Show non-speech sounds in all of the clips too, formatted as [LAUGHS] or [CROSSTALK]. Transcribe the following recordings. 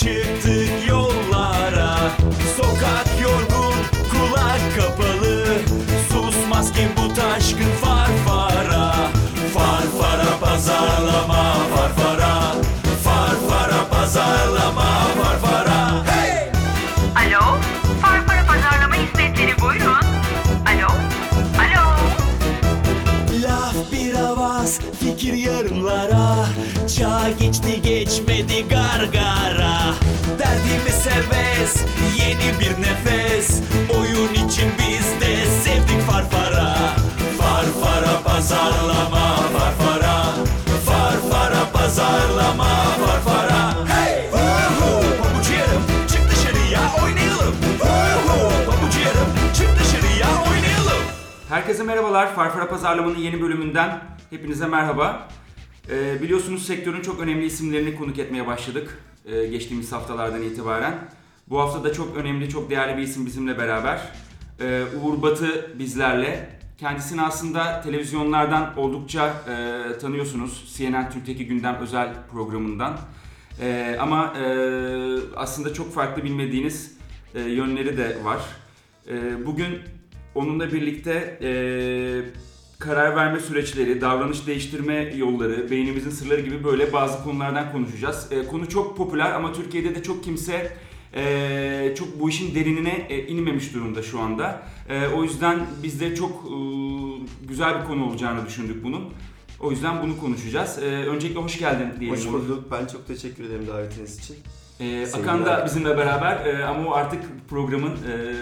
çıktık serbest yeni bir nefes Oyun için biz de sevdik farfara Farfara pazarlama farfara Farfara pazarlama farfara Hey! Huhu! Pabucu yarım çık dışarıya oynayalım Huhu! Pabucu yarım çık dışarıya oynayalım Herkese merhabalar. Farfara Pazarlama'nın yeni bölümünden hepinize merhaba. Ee, biliyorsunuz sektörün çok önemli isimlerini konuk etmeye başladık ee, geçtiğimiz haftalardan itibaren. Bu hafta da çok önemli, çok değerli bir isim bizimle beraber. Ee, Uğur Batı bizlerle. Kendisini aslında televizyonlardan oldukça e, tanıyorsunuz. CNN Türk'teki gündem özel programından. Ee, ama e, aslında çok farklı bilmediğiniz e, yönleri de var. Ee, bugün onunla birlikte e, karar verme süreçleri, davranış değiştirme yolları, beynimizin sırları gibi böyle bazı konulardan konuşacağız. E, konu çok popüler ama Türkiye'de de çok kimse e, çok bu işin derinine e, inmemiş durumda şu anda. E, o yüzden biz de çok e, güzel bir konu olacağını düşündük bunun. O yüzden bunu konuşacağız. E, öncelikle hoş geldin diyelim. Hoş bulduk. Ben çok teşekkür ederim davetiniz için. Ee. Akan da bizimle beraber e, ama o artık programın [LAUGHS] e,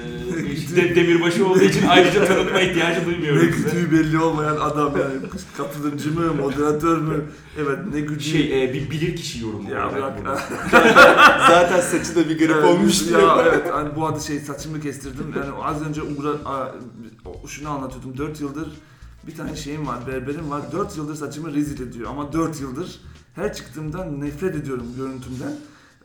bir de- demirbaşı olduğu için ayrıca tanıtma ihtiyacı Ne size. güdüğü belli olmayan adam yani. Katılımcı mı, moderatör mü? Evet ne güdüğü. Şey, e, bir bilir kişi yorumu. ya olarak bırak. [LAUGHS] Zaten saçı da bir garip Evet, olmuştu. Ya evet hani bu arada şey saçımı kestirdim. Yani az önce Uğur'a a, şunu anlatıyordum. 4 yıldır bir tane şeyim var, berberim var. 4 yıldır saçımı rezil ediyor ama 4 yıldır her çıktığımda nefret ediyorum görüntümden.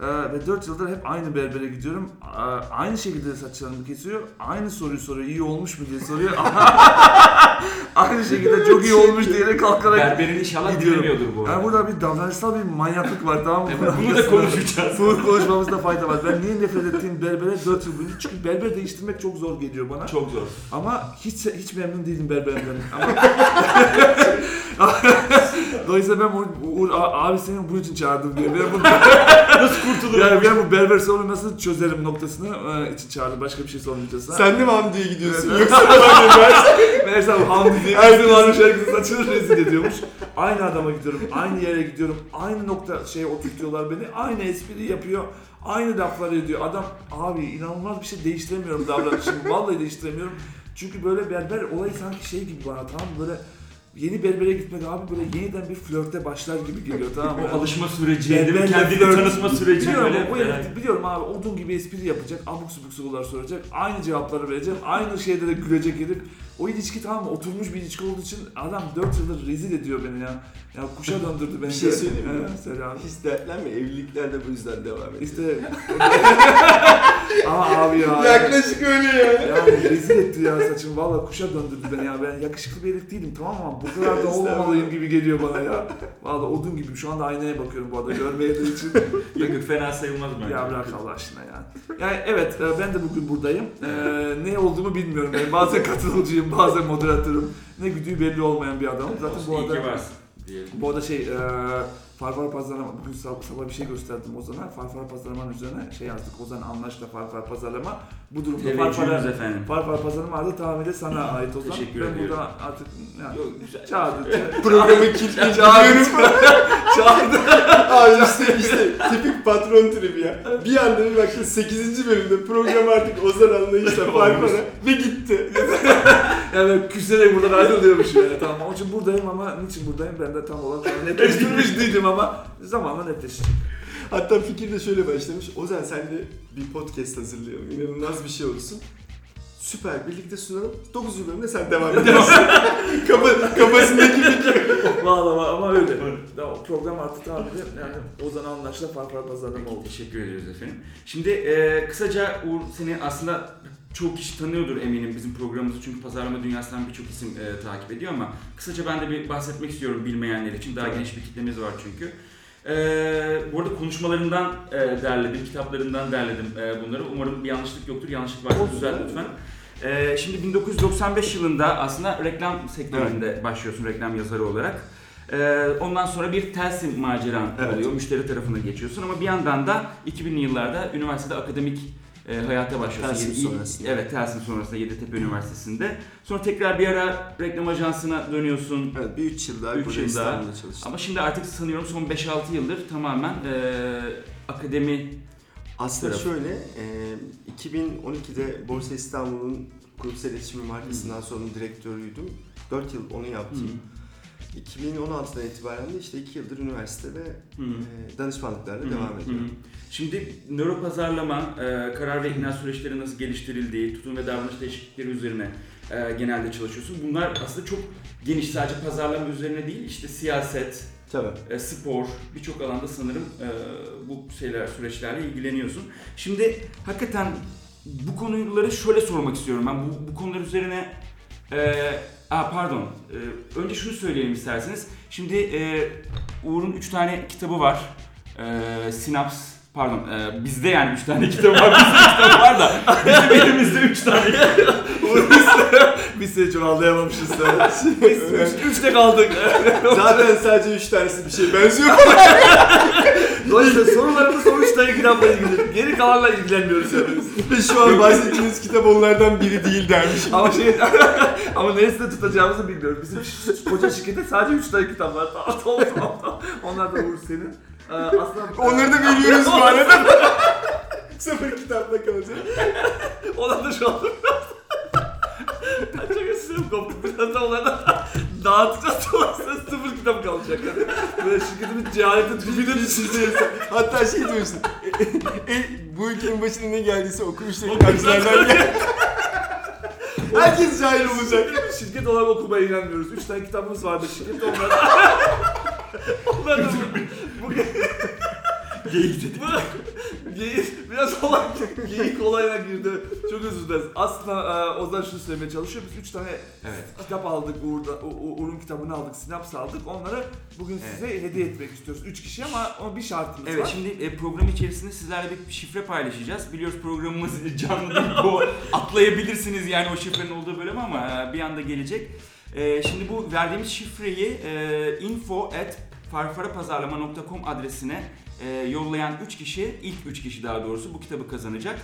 Ee, ve 4 yıldır hep aynı berbere gidiyorum. Ee, aynı şekilde saçlarımı kesiyor. Aynı soruyu soruyor. iyi olmuş mu diye soruyor. [LAUGHS] aynı şekilde çok iyi olmuş diyerek kalkarak Berberin inşallah gidiyorum. dinlemiyordur bu arada. Yani burada bir davranışsal bir manyaklık var tamam mı? Evet, bunu da konuşacağız. Bunu konuşmamızda fayda var. Ben niye nefret ettiğim berbere 4 yıl boyunca çünkü berber değiştirmek çok zor geliyor bana. Çok zor. Ama hiç hiç memnun değilim berberimden. Ama... [LAUGHS] [LAUGHS] Dolayısıyla ben Uğur, abi seni bunun için çağırdım diye. Ben bunu, Nasıl kurtulurum? yani ben bu berber sorunu nasıl çözerim noktasını e, için çağırdım. Başka bir şey sormayacağız. Sen de mi Hamdi'ye gidiyorsun? Evet. Yoksa ben de ben. [LAUGHS] Meğersem Hamdi diye her zaman şarkısının saçını rezil ediyormuş. Aynı adama gidiyorum, aynı yere gidiyorum, aynı nokta şeye oturtuyorlar beni, aynı espri yapıyor, aynı laflar ediyor. Adam abi inanılmaz bir şey değiştiremiyorum davranışımı, vallahi değiştiremiyorum. Çünkü böyle berber olayı sanki şey gibi bana tamam böyle yeni berbere gitmek abi böyle yeniden bir flörte başlar gibi geliyor tamam mı? [LAUGHS] O alışma süreci, değil mi? Kendini flört. tanıtma süreci Biliyorum, böyle. o herif, biliyorum abi odun gibi espri yapacak, abuk subuk sorular soracak, aynı cevapları verecek, aynı şeyde de gülecek herif. O ilişki tamam mı oturmuş bir ilişki olduğu için adam 4 yıldır rezil ediyor beni ya. Ya kuşa döndürdü beni. Bir şey söyleyeyim mi? Evet, söyle abi. Hiç dertlenme. Evlilikler de bu yüzden devam ediyor. İşte ama abi ya. Yaklaşık öyle yani. Ya rezil etti ya saçım. Valla kuşa döndürdü beni ya. Ben yakışıklı bir herif değilim tamam mı? ama bu kadar da olmamalıyım gibi geliyor bana ya. Valla odun gibi. Şu anda aynaya bakıyorum bu arada görmeye de için. Yok yok fena sayılmaz bence. Ya bırak Allah aşkına ya. Yani evet e, ben de bugün buradayım. Ee, ne olduğumu bilmiyorum. Yani bazen katılıcıyım, bazen moderatörüm. Ne güdüğü belli olmayan bir adamım. Zaten bu İyi ki arada varsın. diyelim. bu arada şey e, Farfar Pazarlama bugün sabah, sabah bir şey gösterdim Ozan'a. Farfar Pazarlama'nın üzerine şey yazdık. Ozan anlaşla Farfar Pazarlama. Bu durumda Teveccühünüz Farfar'a efendim. Farfar Pazarlama adı tamamıyla sana [LAUGHS] ait Ozan. Teşekkür ben ediyorum. burada artık yani, Yok [LAUGHS] çağırdı. Programı kilitleyici [LAUGHS] Çağırdı. çağırdı. Abi işte işte tipik patron tribi ya. Bir anda bir baktın 8. bölümde program artık Ozan anlayışla fark var ve gitti. Yani küserek buradan ayrılıyormuşum yani tamam. Onun için buradayım ama niçin buradayım ben de tam olarak netleştirmiş değilim ama zamanla netleşecek. Hatta fikir de şöyle başlamış. Ozan sen de bir podcast hazırlayalım. İnanılmaz bir şey olsun. Süper birlikte sunalım. 9. bölümde sen devam edersin. [LAUGHS] Kafa, kafasındaki fikir. [LAUGHS] Valla ama öyle. Ya, o program artık tamamıyla yani Ozan Anlaş'la Farfar Pazarlama oldu. Teşekkür ediyoruz efendim. Şimdi e, kısaca Uğur seni aslında çok kişi tanıyordur eminim bizim programımızı çünkü pazarlama dünyasından birçok isim e, takip ediyor ama kısaca ben de bir bahsetmek istiyorum bilmeyenler için daha Tabii. geniş bir kitlemiz var çünkü. Ee, bu arada konuşmalarından e, derledim, kitaplarından derledim e, bunları. Umarım bir yanlışlık yoktur. Yanlışlık varsa düzelt lütfen. Ee, şimdi 1995 yılında aslında reklam sektöründe başlıyorsun reklam yazarı olarak. Ee, ondan sonra bir Telsim maceran Evet. oluyor. Müşteri tarafına geçiyorsun ama bir yandan da 2000'li yıllarda üniversitede akademik e, hayata başlıyorsun. Telsim Yedi- sonrasında. Evet, Telsim sonrasında Yeditepe Üniversitesi'nde. Sonra tekrar bir ara reklam ajansına dönüyorsun. Evet bir 3 yıl daha Üç burada yıl daha. İstanbul'da çalıştım. Ama şimdi artık sanıyorum son 5-6 yıldır tamamen e, akademi Aslında tarafı. şöyle, e, 2012'de Borsa İstanbul'un kurumsal iletişimi markasından sonra direktörüydüm. 4 yıl onu yaptım. 2016'dan itibaren de işte 2 yıldır üniversitede Hı. e, danışmanlıklarla devam ediyorum. Şimdi nöro pazarlama, e, karar ve ikna süreçleri nasıl geliştirildiği, tutum ve davranış değişiklikleri üzerine e, genelde çalışıyorsun. Bunlar aslında çok geniş, sadece pazarlama üzerine değil, işte siyaset, Tabii. e, spor, birçok alanda sanırım e, bu şeyler, süreçlerle ilgileniyorsun. Şimdi hakikaten bu konuları şöyle sormak istiyorum ben. Bu, bu konular üzerine e, aa, pardon. E, önce şunu söyleyelim isterseniz. Şimdi e, Uğur'un 3 tane kitabı var. E, Sinaps Pardon, e, bizde yani 3 tane kitabı var, bizde kitabı var da bizim elimizde 3 tane [LAUGHS] Biz seni çok anlayamamışız sen. Biz üç, üçte kaldık. Zaten sadece 3 tanesi bir şey benziyor. [LAUGHS] Dolayısıyla sorularımız o üç tane kitapla ilgili. Geri kalanla ilgilenmiyoruz hepimiz. Ve şu an bahsettiğiniz kitap onlardan biri değil dermiş. Ama şey [LAUGHS] ama neresinde tutacağımızı bilmiyorum. Bizim koca şirkette sadece 3 tane kitap var. Tamam tamam. Onlar da Uğur senin. Ee, aslında Onları da veriyoruz bu arada. [LAUGHS] Sıfır kitapla kalacak. Onlar da şu anda [LAUGHS] Çok üstüm koptu. Biraz da onlardan dağıtacağız. Dolayısıyla sıfır kitap kalacak. Yani. Böyle şirketimin cehalete düşürdüğünü düşünüyoruz. Hatta şey diyorsun. E, e, bu ülkenin başına ne geldiyse okumuşlar kitapçılardan gel. Herkes cahil olacak. Şirket olarak okumaya inanmıyoruz. Üç tane kitabımız vardı şirkette onlar. [LAUGHS] onlar da bu, geyik dedik. [LAUGHS] geyik, biraz olay, geyik olayına girdi. Çok özür dileriz. Aslında e, Ozan şunu söylemeye çalışıyor. Biz üç tane Evet. kitap aldık. Uğur'da, U- U- Uğur'un kitabını aldık. Sinaps aldık. Onları bugün Evet. size hediye etmek istiyoruz. Üç kişi ama bir şartımız Evet var. şimdi e, program içerisinde sizlerle bir şifre paylaşacağız. Biliyoruz programımız [LAUGHS] canlı değil. Bu atlayabilirsiniz yani o şifrenin olduğu bölüm ama e, bir anda gelecek. E, şimdi bu verdiğimiz şifreyi e, info at farfarapazarlama.com adresine e, yollayan 3 kişi, ilk 3 kişi daha doğrusu bu kitabı kazanacak.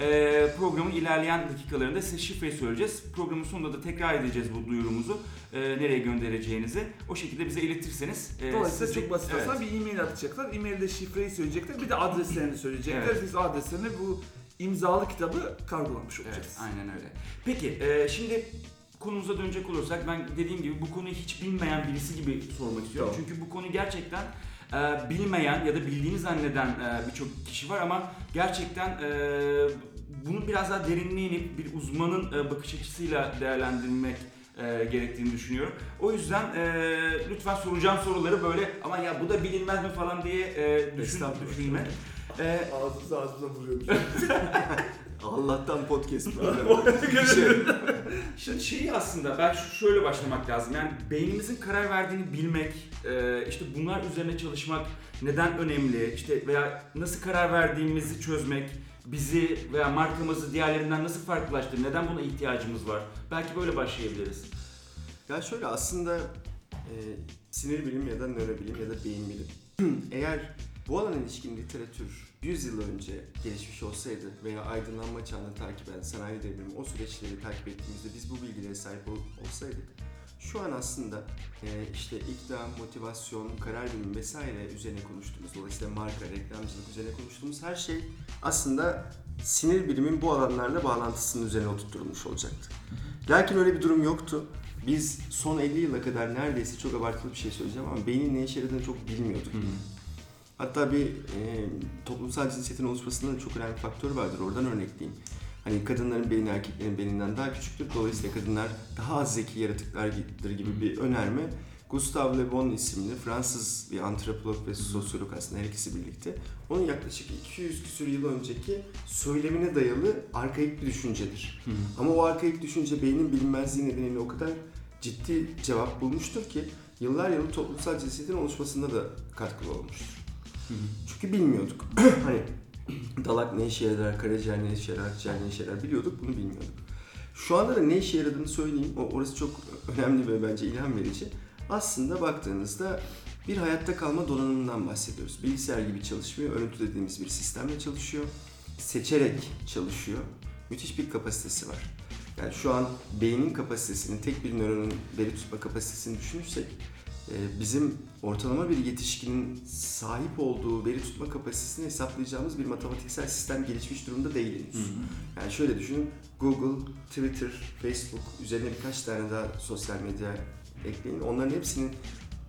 E, programın ilerleyen dakikalarında size şifreyi söyleyeceğiz. Programın sonunda da tekrar edeceğiz bu duyurumuzu. E, nereye göndereceğinizi. O şekilde bize iletirseniz. e, Dolayısıyla sizi- çok basit Evet. aslında bir e-mail atacaklar. E-mailde şifreyi söyleyecekler. Bir de adreslerini söyleyecekler. Evet. Biz adreslerini bu imzalı kitabı kargolamış Evet, olacağız. aynen öyle. Peki, e, şimdi konumuza dönecek olursak ben dediğim gibi bu konuyu hiç bilmeyen birisi gibi sormak istiyorum. Tamam. Çünkü bu konu gerçekten e, bilmeyen ya da bildiğini zanneden e, birçok kişi var ama gerçekten e, bunu biraz daha derinliğe inip bir uzmanın e, bakış açısıyla değerlendirmek e, gerektiğini düşünüyorum. O yüzden e, lütfen soracağım soruları böyle ama ya bu da bilinmez mi falan diye e, düşün, düşünme. E, Ağzımıza ağzımıza vuruyormuş. [LAUGHS] Allah'tan podcast. [LAUGHS] Bir şey. [LAUGHS] Şimdi şeyi aslında ben şu- şöyle başlamak lazım. Yani beynimizin karar verdiğini bilmek, e, işte bunlar üzerine çalışmak neden önemli, işte veya nasıl karar verdiğimizi çözmek, bizi veya markamızı diğerlerinden nasıl farklılaştırır, neden buna ihtiyacımız var? Belki böyle başlayabiliriz. Ya şöyle aslında e, sinir bilim ya da nörobilim ya da beyin bilim. [CLEARS THROAT] Eğer bu alana ilişkin literatür 100 yıl önce gelişmiş olsaydı veya aydınlanma çağını takip eden sanayi devrimi o süreçleri takip ettiğimizde biz bu bilgilere sahip ol- olsaydık şu an aslında e, işte ikna, motivasyon, karar bilimi vesaire üzerine konuştuğumuz dolayısıyla marka, reklamcılık üzerine konuştuğumuz her şey aslında sinir bilimin bu alanlarla bağlantısının üzerine oturtulmuş olacaktı. Lakin öyle bir durum yoktu. Biz son 50 yıla kadar neredeyse çok abartılı bir şey söyleyeceğim ama beynin ne işe yaradığını çok bilmiyorduk. Hatta bir e, toplumsal cinsiyetin oluşmasında da çok önemli bir faktör vardır. Oradan örnekleyeyim. Hani kadınların beyni erkeklerin beyninden daha küçüktür. Dolayısıyla kadınlar daha az zeki yaratıklardır gibi bir önerme. Gustave Le Bon isimli Fransız bir antropolog ve sosyolog aslında her ikisi birlikte. Onun yaklaşık 200 küsur yıl önceki söylemine dayalı arkaik bir düşüncedir. Ama o arkaik düşünce beynin bilinmezliği nedeniyle o kadar ciddi cevap bulmuştur ki yıllar yılı toplumsal cinsiyetin oluşmasında da katkılı olmuştur. Çünkü bilmiyorduk. [CLEARS THROAT] hani dalak ne işe yarar, karaciğer ne işe yarar, akciğer ne işe yarar biliyorduk, bunu bilmiyorduk. Şu anda da ne işe yaradığını söyleyeyim. O, orası çok önemli ve bence ilham verici. Aslında baktığınızda bir hayatta kalma donanımından bahsediyoruz. Bilgisayar gibi çalışmıyor, örüntü dediğimiz bir sistemle çalışıyor. Seçerek çalışıyor. Müthiş bir kapasitesi var. Yani şu an beynin kapasitesini, tek bir nöronun veri tutma kapasitesini düşünürsek bizim ortalama bir yetişkinin sahip olduğu veri tutma kapasitesini hesaplayacağımız bir matematiksel sistem gelişmiş durumda değil henüz. Yani şöyle düşünün, Google, Twitter, Facebook üzerine birkaç tane daha sosyal medya ekleyin. Onların hepsinin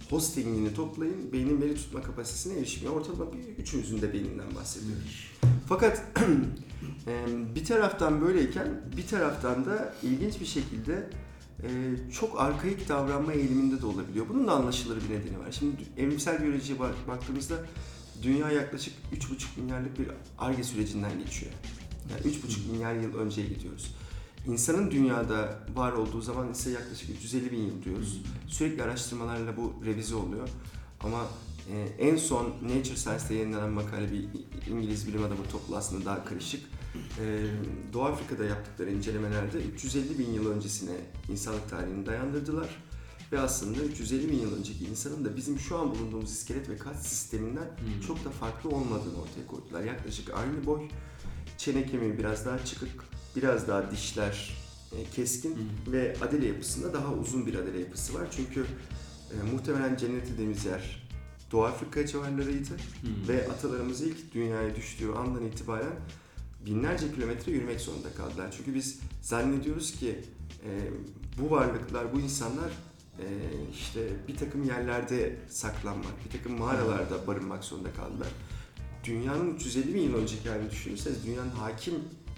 hostingini toplayın, beynin veri tutma kapasitesine erişmiyor. Ortalama bir üçümüzün de beyninden bahsediyoruz. Fakat [CLEARS THROAT] bir taraftan böyleyken bir taraftan da ilginç bir şekilde çok arkaik davranma eğiliminde de olabiliyor. Bunun da anlaşılır bir nedeni var. Şimdi evrimsel biyolojiye bak- baktığımızda dünya yaklaşık 3,5 milyarlık bir ARGE sürecinden geçiyor. Yani 3,5 milyar yıl önceye gidiyoruz. İnsanın dünyada var olduğu zaman ise yaklaşık 350 bin yıl diyoruz. Sürekli araştırmalarla bu revize oluyor. Ama e, en son Nature Science'da yayınlanan makale bir İngiliz bilim adamı toplu aslında daha karışık. E, Doğu Afrika'da yaptıkları incelemelerde 350 bin yıl öncesine insanlık tarihini dayandırdılar. Ve aslında 350 bin yıl önceki insanın da bizim şu an bulunduğumuz iskelet ve kas sisteminden çok da farklı olmadığını ortaya koydular. Yaklaşık aynı boy, çene kemiği biraz daha çıkık, biraz daha dişler e, keskin ve adele yapısında daha uzun bir adele yapısı var. Çünkü e, muhtemelen cennet dediğimiz yer Doğu Afrika civarlarıydı ve atalarımız ilk dünyaya düştüğü andan itibaren binlerce kilometre yürümek zorunda kaldılar. Çünkü biz zannediyoruz ki e, bu varlıklar, bu insanlar e, işte bir takım yerlerde saklanmak, bir takım mağaralarda barınmak zorunda kaldılar. Dünyanın 350 bin yıl önceki halini düşünürseniz dünyanın hakim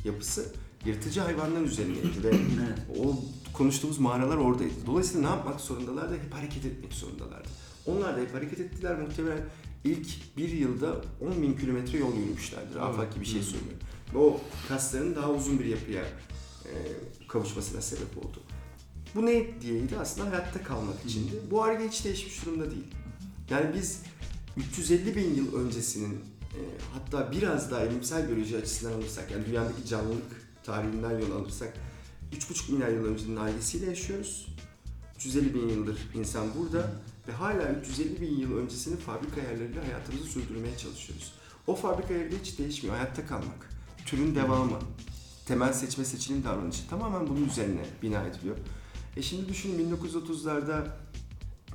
yapısı yırtıcı hayvanlar üzerineydi ve [CLEARS THROAT] o konuştuğumuz mağaralar oradaydı. Dolayısıyla ne yapmak zorundalardı? Hep hareket etmek zorundalardı. Onlar da hep hareket ettiler. Muhtemelen ilk bir yılda 10 bin kilometre yol yürümüşlerdir. Afaki bir şey söylüyor. Ve o kasların daha uzun bir yapıya e, kavuşmasına sebep oldu. Bu ne diyeydi? Aslında hayatta kalmak içindi. Bu arge hiç değişmiş durumda değil. Yani biz 350 bin yıl öncesinin e, hatta biraz daha evrimsel biyoloji açısından alırsak yani dünyadaki canlılık tarihinden yol alırsak 3,5 milyar yıl öncenin ailesiyle yaşıyoruz. 350 bin yıldır insan burada ve hala 350 bin yıl öncesinin fabrika yerleriyle hayatımızı sürdürmeye çalışıyoruz. O fabrika yerleri hiç değişmiyor. Hayatta kalmak, türün devamı, temel seçme seçilim davranışı tamamen bunun üzerine bina ediliyor. E şimdi düşünün 1930'larda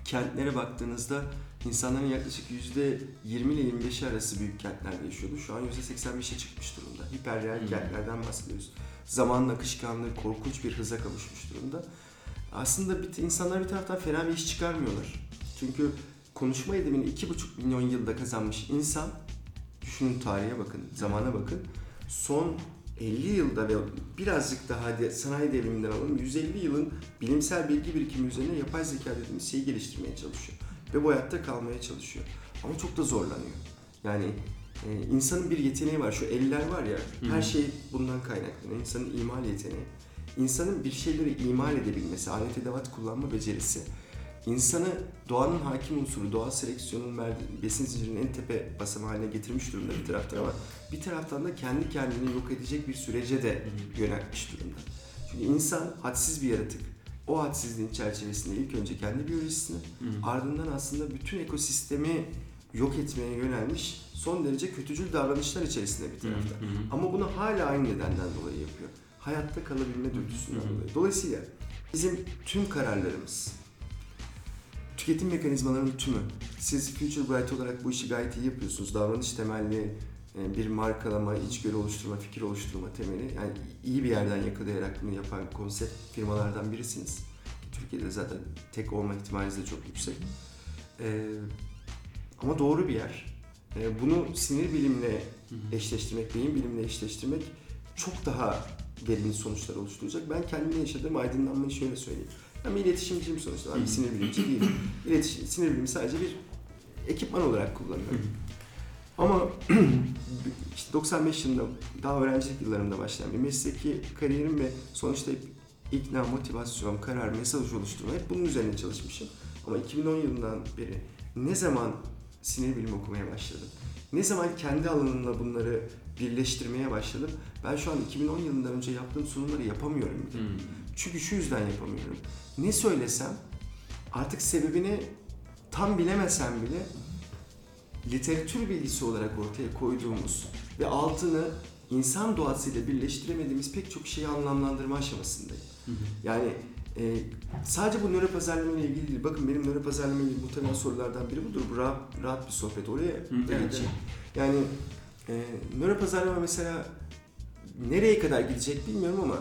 kentlere baktığınızda insanların yaklaşık %20 ile 25 arası büyük kentlerde yaşıyordu. Şu an %85'e çıkmış durumda. Hiperreal kentlerden bahsediyoruz. Zamanın akışkanlığı korkunç bir hıza kavuşmuş durumda. Aslında bir, insanlar bir taraftan fena bir iş çıkarmıyorlar. Çünkü konuşma edimini 2,5 milyon yılda kazanmış insan, düşünün tarihe bakın, zamana bakın. Son 50 yılda ve birazcık daha sanayi devriminden alalım 150 yılın bilimsel bilgi birikimi üzerine yapay zeka dediğimiz şeyi geliştirmeye çalışıyor. Ve bu hayatta kalmaya çalışıyor. Ama çok da zorlanıyor. Yani e, insanın bir yeteneği var. Şu eller var ya her şey bundan kaynaklanıyor. İnsanın imal yeteneği. İnsanın bir şeyleri imal edebilmesi, alet edevat kullanma becerisi. İnsanı doğanın hakim unsuru, doğal seleksiyonun verdiği besin zincirinin en tepe basamağı haline getirmiş durumda bir taraftan ama bir taraftan da kendi kendini yok edecek bir sürece de yöneltmiş durumda. Çünkü insan hadsiz bir yaratık. O hadsizliğin çerçevesinde ilk önce kendi biyolojisini, ardından aslında bütün ekosistemi yok etmeye yönelmiş son derece kötücül davranışlar içerisinde bir tarafta. Ama bunu hala aynı nedenden dolayı yapıyor. Hayatta kalabilme dürtüsünden dolayı. Dolayısıyla bizim tüm kararlarımız, tüketim mekanizmalarının tümü, siz Future Bright olarak bu işi gayet iyi yapıyorsunuz. Davranış temelli bir markalama, içgörü oluşturma, fikir oluşturma temeli. Yani iyi bir yerden yakalayarak bunu yapan konsept firmalardan birisiniz. Türkiye'de zaten tek olma ihtimaliniz de çok yüksek. Ee, ama doğru bir yer. Ee, bunu sinir bilimle eşleştirmek, beyin bilimle eşleştirmek çok daha verimli sonuçlar oluşturacak. Ben kendimde yaşadığım aydınlanmayı şöyle söyleyeyim. Ben bir iletişimciyim sonuçta. Ben bir sinir bilimci değilim. İletişim, sinir bilimi sadece bir ekipman olarak kullanıyorum. Ama [CLEARS THROAT] işte 95 yılında daha öğrencilik yıllarımda başlayan bir mesleki kariyerim ve sonuçta hep ikna, motivasyon, karar, mesaj oluşturma hep bunun üzerine çalışmışım. Ama 2010 yılından beri ne zaman sinir bilimi okumaya başladım, Ne zaman kendi alanımla bunları birleştirmeye başladım. Ben şu an 2010 yılından önce yaptığım sunumları yapamıyorum bile. Hmm. Çünkü şu yüzden yapamıyorum. Ne söylesem artık sebebini tam bilemesem bile literatür bilgisi olarak ortaya koyduğumuz ve altını insan doğasıyla birleştiremediğimiz pek çok şeyi anlamlandırma aşamasındayım. Yani e, sadece bu nöro pazarlama ile ilgili değil. Bakın benim nöro pazarlama ile ilgili muhtemelen sorulardan biri budur. Bu rahat, rahat bir sohbet. Oraya da evet, geçeyim. Yani e, nöro pazarlama mesela nereye kadar gidecek bilmiyorum ama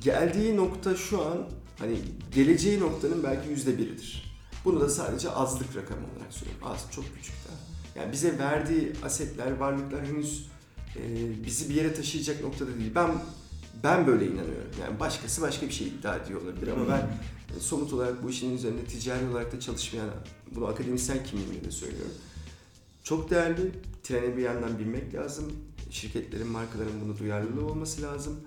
geldiği nokta şu an hani geleceği noktanın belki yüzde biridir. Bunu da sadece azlık rakamı olarak söylüyorum. Az, çok küçük daha. Yani bize verdiği asetler, varlıklar henüz e, bizi bir yere taşıyacak noktada değil. Ben ben böyle inanıyorum. Yani başkası başka bir şey iddia ediyor olabilir ama ben e, somut olarak bu işin üzerinde ticari olarak da çalışmayan, bunu akademisyen kimliğimle de söylüyorum. Çok değerli. Trene bir yandan binmek lazım. Şirketlerin, markaların bunu duyarlılığı olması lazım.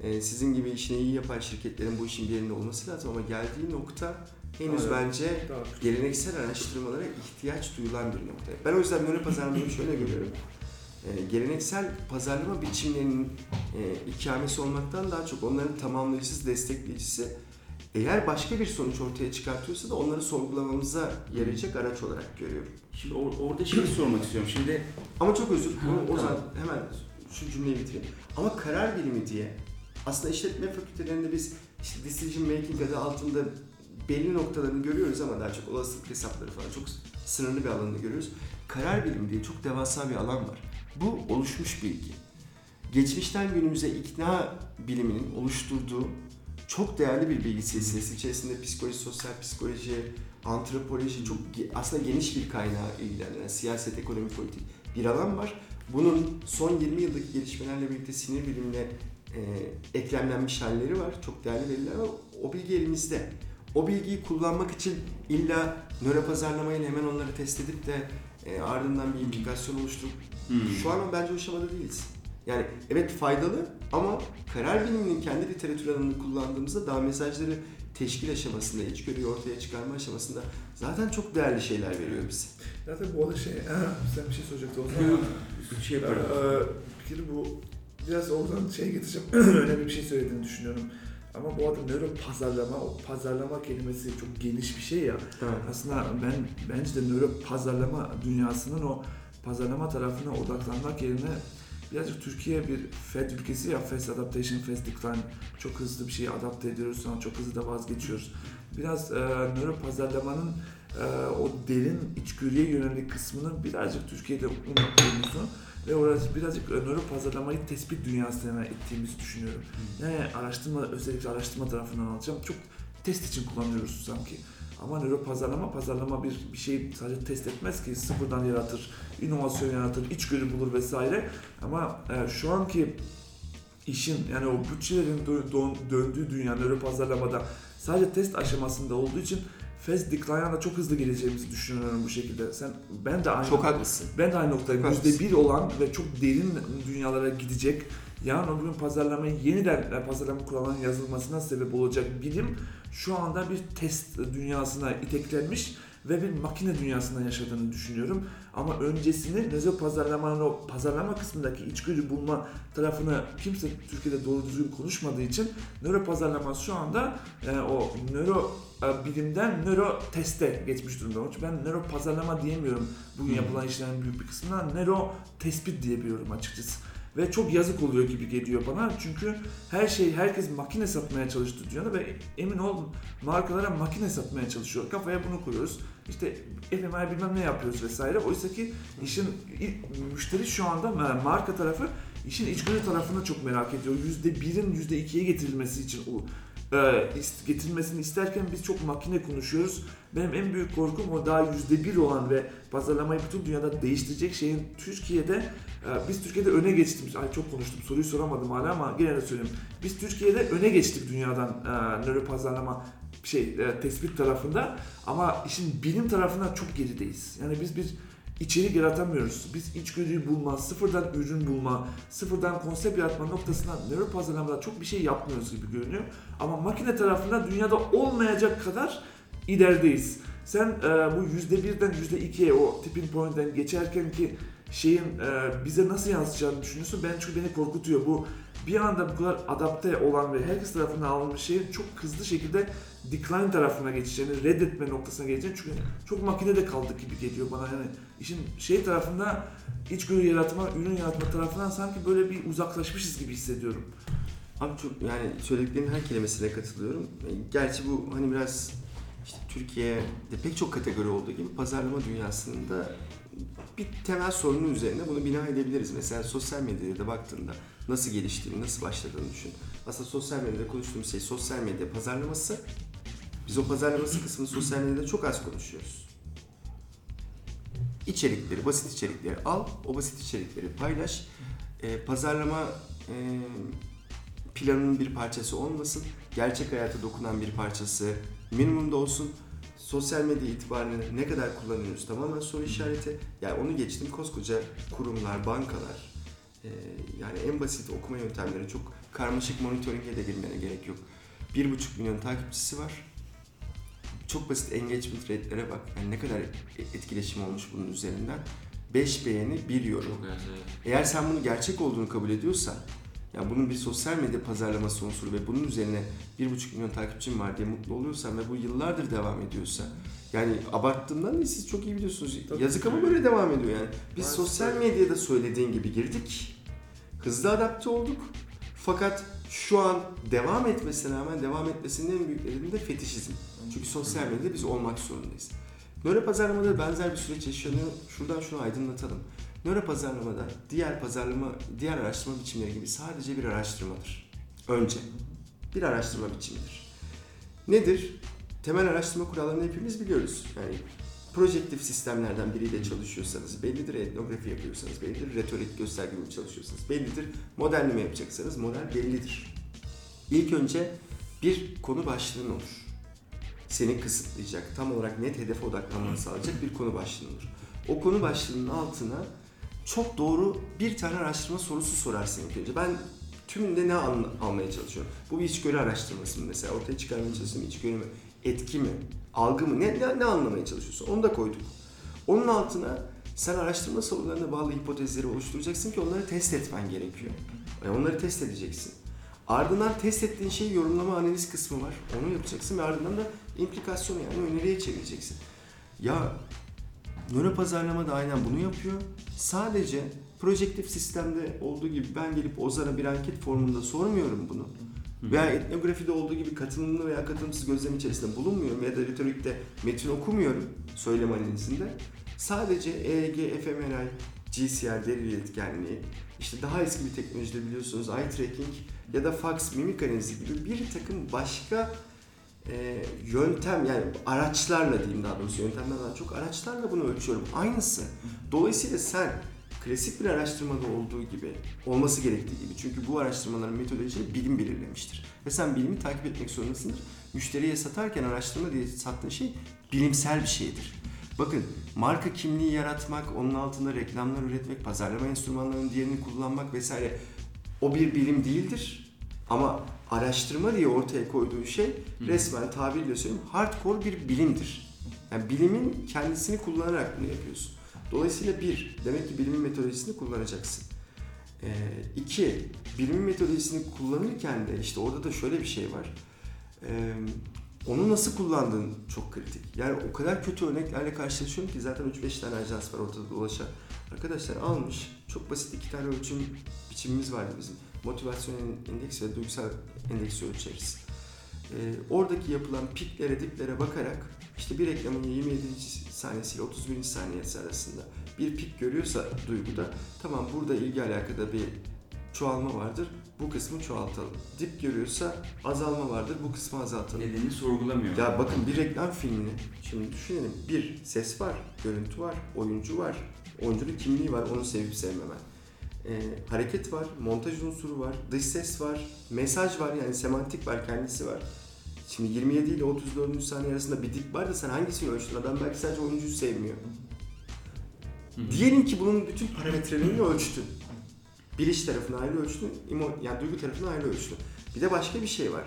Ee, sizin gibi işini iyi yapan şirketlerin bu işin bir yerinde olması lazım ama geldiği nokta henüz Evet. bence geleneksel araştırmalara ihtiyaç duyulan bir nokta. Ben o yüzden nöro pazarlamayı şöyle görüyorum. Ee, geleneksel pazarlama biçimlerinin e, ikamesi olmaktan daha çok onların tamamlayıcısı, destekleyicisi eğer başka bir sonuç ortaya çıkartıyorsa da onları sorgulamamıza yarayacak araç olarak görüyorum. Şimdi or- orada şeyi sormak istiyorum. Şimdi Ama çok özür dilerim. O zaman hemen şu cümleyi bitireyim. Ama karar bilimi diye aslında işletme fakültelerinde biz işte decision making adı altında belli noktalarını görüyoruz ama daha çok olasılık hesapları falan çok sınırlı bir alanını görüyoruz. Karar bilimi diye çok devasa bir alan var. Bu oluşmuş bilgi. Geçmişten günümüze ikna biliminin oluşturduğu çok değerli bir bilgi silsilesi. İçerisinde psikoloji, sosyal psikoloji, antropoloji çok aslında geniş bir kaynağı ilgilenen siyaset, ekonomi, politik bir alan var. Bunun son 20 yıldaki gelişmelerle birlikte sinir bilimine e, eklemlenmiş halleri var. Çok değerli veriler var. O bilgi elimizde. O bilgiyi kullanmak için illa nöro pazarlamayla hemen onları test edip de e, ardından bir implikasyon oluşturup Hmm. şu an bence o aşamada değiliz. Yani evet faydalı ama karar biliminin kendi literatür alanını kullandığımızda daha mesajları teşkil aşamasında, içgörüyü ortaya çıkarma aşamasında zaten çok değerli şeyler veriyor bize. Zaten bu arada şey, sen bir şey soracaktın o zaman. şey yaparım. Ee, bir kere bu biraz oradan şey getireceğim. [CLEARS THROAT] Önemli bir şey söylediğini düşünüyorum. Ama bu arada nöro pazarlama, o pazarlama kelimesi çok geniş bir şey ya. Aslında ben bence de nöro pazarlama dünyasının o pazarlama tarafına odaklanmak yerine birazcık Türkiye bir Fed ülkesi ya Fast Adaptation, Fast Decline çok hızlı bir şeyi adapte ediyoruz sonra çok hızlı da vazgeçiyoruz. Biraz e, nöro pazarlamanın e, o derin içgörüye yönelik kısmını birazcık Türkiye'de unuttuğumuzu ve orası birazcık nöro pazarlamayı tespit dünyasına ittiğimizi düşünüyorum. Yani araştırma, özellikle araştırma tarafından alacağım. Çok test için kullanıyoruz sanki. Ama nöro pazarlama, pazarlama bir, bir şey sadece test etmez ki sıfırdan yaratır, inovasyon yaratır, içgörü bulur vesaire. Ama e, şu anki işin yani o bütçelerin dö- dön- döndüğü dünya nöro pazarlamada sadece test aşamasında olduğu için Fast Decline'a çok hızlı geleceğimizi düşünüyorum bu şekilde. Sen ben de aynı Çok haklısın. ben de aynı haklısın. bir olan ve çok derin dünyalara gidecek. Yarın öbür gün pazarlamayı yeniden e, pazarlama kurallarının yazılmasına sebep olacak bilim şu anda bir test dünyasına iteklenmiş ve bir makine dünyasında yaşadığını düşünüyorum. Ama öncesini nöro pazarlamanın o pazarlama kısmındaki içgörü bulma tarafını kimse Türkiye'de doğru düzgün konuşmadığı için nöro pazarlama şu anda e, o nöro e, bilimden nöro teste geçmiş durumda. Onun için ben nöro pazarlama diyemiyorum bugün yapılan işlerin büyük bir kısmına. Nöro tespit diyebiliyorum açıkçası. Ve çok yazık oluyor gibi geliyor bana. Çünkü her şey, herkes makine satmaya çalıştı dünyada ve emin ol markalara makine satmaya çalışıyor. Kafaya bunu koyuyoruz. İşte FMI bilmem ne yapıyoruz vesaire. Oysa ki işin müşteri şu anda e, marka tarafı işin içgörü tarafını çok merak ediyor. %1'in %2'ye getirilmesi için o e, getirilmesini isterken biz çok makine konuşuyoruz. Benim en büyük korkum o daha %1 olan ve pazarlamayı bütün dünyada değiştirecek şeyin Türkiye'de e, biz Türkiye'de öne geçtiğimiz, ay çok konuştum soruyu soramadım hala ama gene de söyleyeyim. Biz Türkiye'de öne geçtik dünyadan e, nöro pazarlama şey e, tespit tarafında ama işin bilim tarafında çok gerideyiz. Yani biz bir içerik yaratamıyoruz. Biz içgörüyü bulma, sıfırdan ürün bulma, sıfırdan konsept yaratma noktasında nöro pazarlamada çok bir şey yapmıyoruz gibi görünüyor. Ama makine tarafında dünyada olmayacak kadar ilerideyiz. Sen e, bu %1'den %2'ye o tipping point'ten geçerken ki şeyin e, bize nasıl yansıyacağını düşünüyorsun. Ben çünkü beni korkutuyor. Bu bir anda bu kadar adapte olan ve herkes tarafından alınmış şeyin çok hızlı şekilde decline tarafına geçeceğini, reddetme noktasına geleceğini çünkü çok makinede kaldık gibi geliyor bana. Yani işin şey tarafında içgörü yaratma, ürün yaratma tarafından sanki böyle bir uzaklaşmışız gibi hissediyorum. Abi çok yani söylediklerinin her kelimesine katılıyorum. E, Gerçi bu hani biraz işte Türkiye'de pek çok kategori olduğu gibi pazarlama dünyasında bir temel sorunun üzerine bunu bina edebiliriz. Mesela sosyal medyaya da baktığında nasıl geliştiğini, nasıl başladığını düşün. Aslında sosyal medyada konuştuğumuz şey sosyal medya pazarlaması. Biz o pazarlaması kısmını sosyal medyada çok az konuşuyoruz. İçerikleri, basit içerikleri al, o basit içerikleri paylaş. E, pazarlama e, planının bir parçası olmasın. Gerçek hayata dokunan bir parçası minimumda olsun. Sosyal medya itibariyle ne kadar kullanıyoruz tamamen soru işareti. Yani onu geçtim koskoca kurumlar, bankalar. e, yani en basit okuma yöntemleri çok karmaşık monitoringe de girmene gerek yok. 1,5 milyon takipçisi var. Çok basit engagement rate'lere bak. Yani ne kadar etkileşim olmuş bunun üzerinden. 5 beğeni, 1 yorum. Eğer sen bunu gerçek olduğunu kabul ediyorsan, yani bunun bir sosyal medya pazarlaması unsuru ve bunun üzerine 1,5 milyon takipçim var diye mutlu oluyorsan ve bu yıllardır devam ediyorsa, yani abarttığımdan değil siz çok iyi biliyorsunuz. Tabii. Yazık ama böyle devam ediyor yani. Biz Maalesef. sosyal medyada söylediğin gibi girdik, hızlı adapte olduk. Fakat şu an devam etmesine rağmen devam etmesinin en büyük nedeni de fetişizm. Çünkü sosyal medyada biz olmak zorundayız. Nöro pazarlamada benzer bir süreç yaşanıyor. Şuradan şunu aydınlatalım. Nöro pazarlamada diğer pazarlama, diğer araştırma biçimleri gibi sadece bir araştırmadır. Önce bir araştırma biçimidir. Nedir? Temel araştırma kurallarını hepimiz biliyoruz. Yani projektif sistemlerden biriyle çalışıyorsanız bellidir, etnografi yapıyorsanız bellidir, retorik gösterge çalışıyorsanız bellidir, modelleme yapacaksanız model bellidir. İlk önce bir konu başlığın olur. Seni kısıtlayacak, tam olarak net hedefe odaklanmanı sağlayacak bir konu başlığın olur. O konu başlığının altına çok doğru bir tane araştırma sorusu sorarsın önce. Ben tümünde ne al- almaya çalışıyorum? Bu bir içgörü araştırması mı mesela? Ortaya çıkarmaya çalıştığım içgörü mü? Etki mi? Algı mı? Ne, ne, ne anlamaya çalışıyorsun? Onu da koyduk. Onun altına sen araştırma sorularına bağlı hipotezleri oluşturacaksın ki onları test etmen gerekiyor. Yani onları test edeceksin. Ardından test ettiğin şeyi yorumlama analiz kısmı var. Onu yapacaksın ve ardından da implikasyonu yani öneriye çevireceksin. Ya nöro pazarlama da aynen bunu yapıyor. Sadece projektif sistemde olduğu gibi ben gelip Ozan'a bir anket formunda sormuyorum bunu. Veya etnografide olduğu gibi katılımlı veya katılımsız gözlem içerisinde bulunmuyorum ya da retorikte metin okumuyorum söylem analizinde. Sadece EEG, fMRI, GCR, deri iletkenliği, işte daha eski bir teknolojide biliyorsunuz eye tracking ya da fax, mimik analizi gibi bir takım başka e, yöntem yani araçlarla diyeyim daha doğrusu yöntemlerden çok araçlarla bunu ölçüyorum. Aynısı. Dolayısıyla sen klasik bir araştırmada olduğu gibi olması gerektiği gibi çünkü bu araştırmaların metodolojiyi bilim belirlemiştir. Ve sen bilimi takip etmek zorundasındır. Müşteriye satarken araştırma diye sattığın şey bilimsel bir şeydir. Bakın marka kimliği yaratmak, onun altında reklamlar üretmek, pazarlama enstrümanlarının diğerini kullanmak vesaire o bir bilim değildir. Ama araştırma diye ortaya koyduğu şey resmen tabirle söyleyeyim hardcore bir bilimdir. Yani bilimin kendisini kullanarak bunu yapıyorsun. Dolayısıyla bir, demek ki bilimin metodolojisini kullanacaksın. Ee, iki, bilimin metodolojisini kullanırken de işte orada da şöyle bir şey var. Ee, onu nasıl kullandığın çok kritik. Yani o kadar kötü örneklerle karşılaşıyorum ki zaten 3-5 tane ajans var ortada dolaşan. Arkadaşlar almış, çok basit iki tane ölçüm biçimimiz vardı bizim. Motivasyon endeks ve duygusal endeksi ölçeriz. Ee, oradaki yapılan piklere, diplere bakarak işte bir reklamın 27. saniyesiyle 31. saniyesi arasında bir pik görüyorsa duyguda tamam burada ilgi alakada bir çoğalma vardır. Bu kısmı çoğaltalım. Dip görüyorsa azalma vardır. Bu kısmı azaltalım. Nedenini sorgulamıyor. Ya bakın bir reklam filmini şimdi düşünelim. Bir ses var, görüntü var, oyuncu var, oyuncunun kimliği var, onu sevip sevmemen. Ee, hareket var, montaj unsuru var, dış ses var, mesaj var yani semantik var, kendisi var. Şimdi 27 ile 34. saniye arasında bir dip var da sen hangisini ölçtün? Adam belki sadece oyuncuyu sevmiyor. Diyelim ki bunun bütün parametrelerini ölçtün. Biliş tarafını ayrı ölçtün, imo- yani duygu tarafını ayrı ölçtün. Bir de başka bir şey var.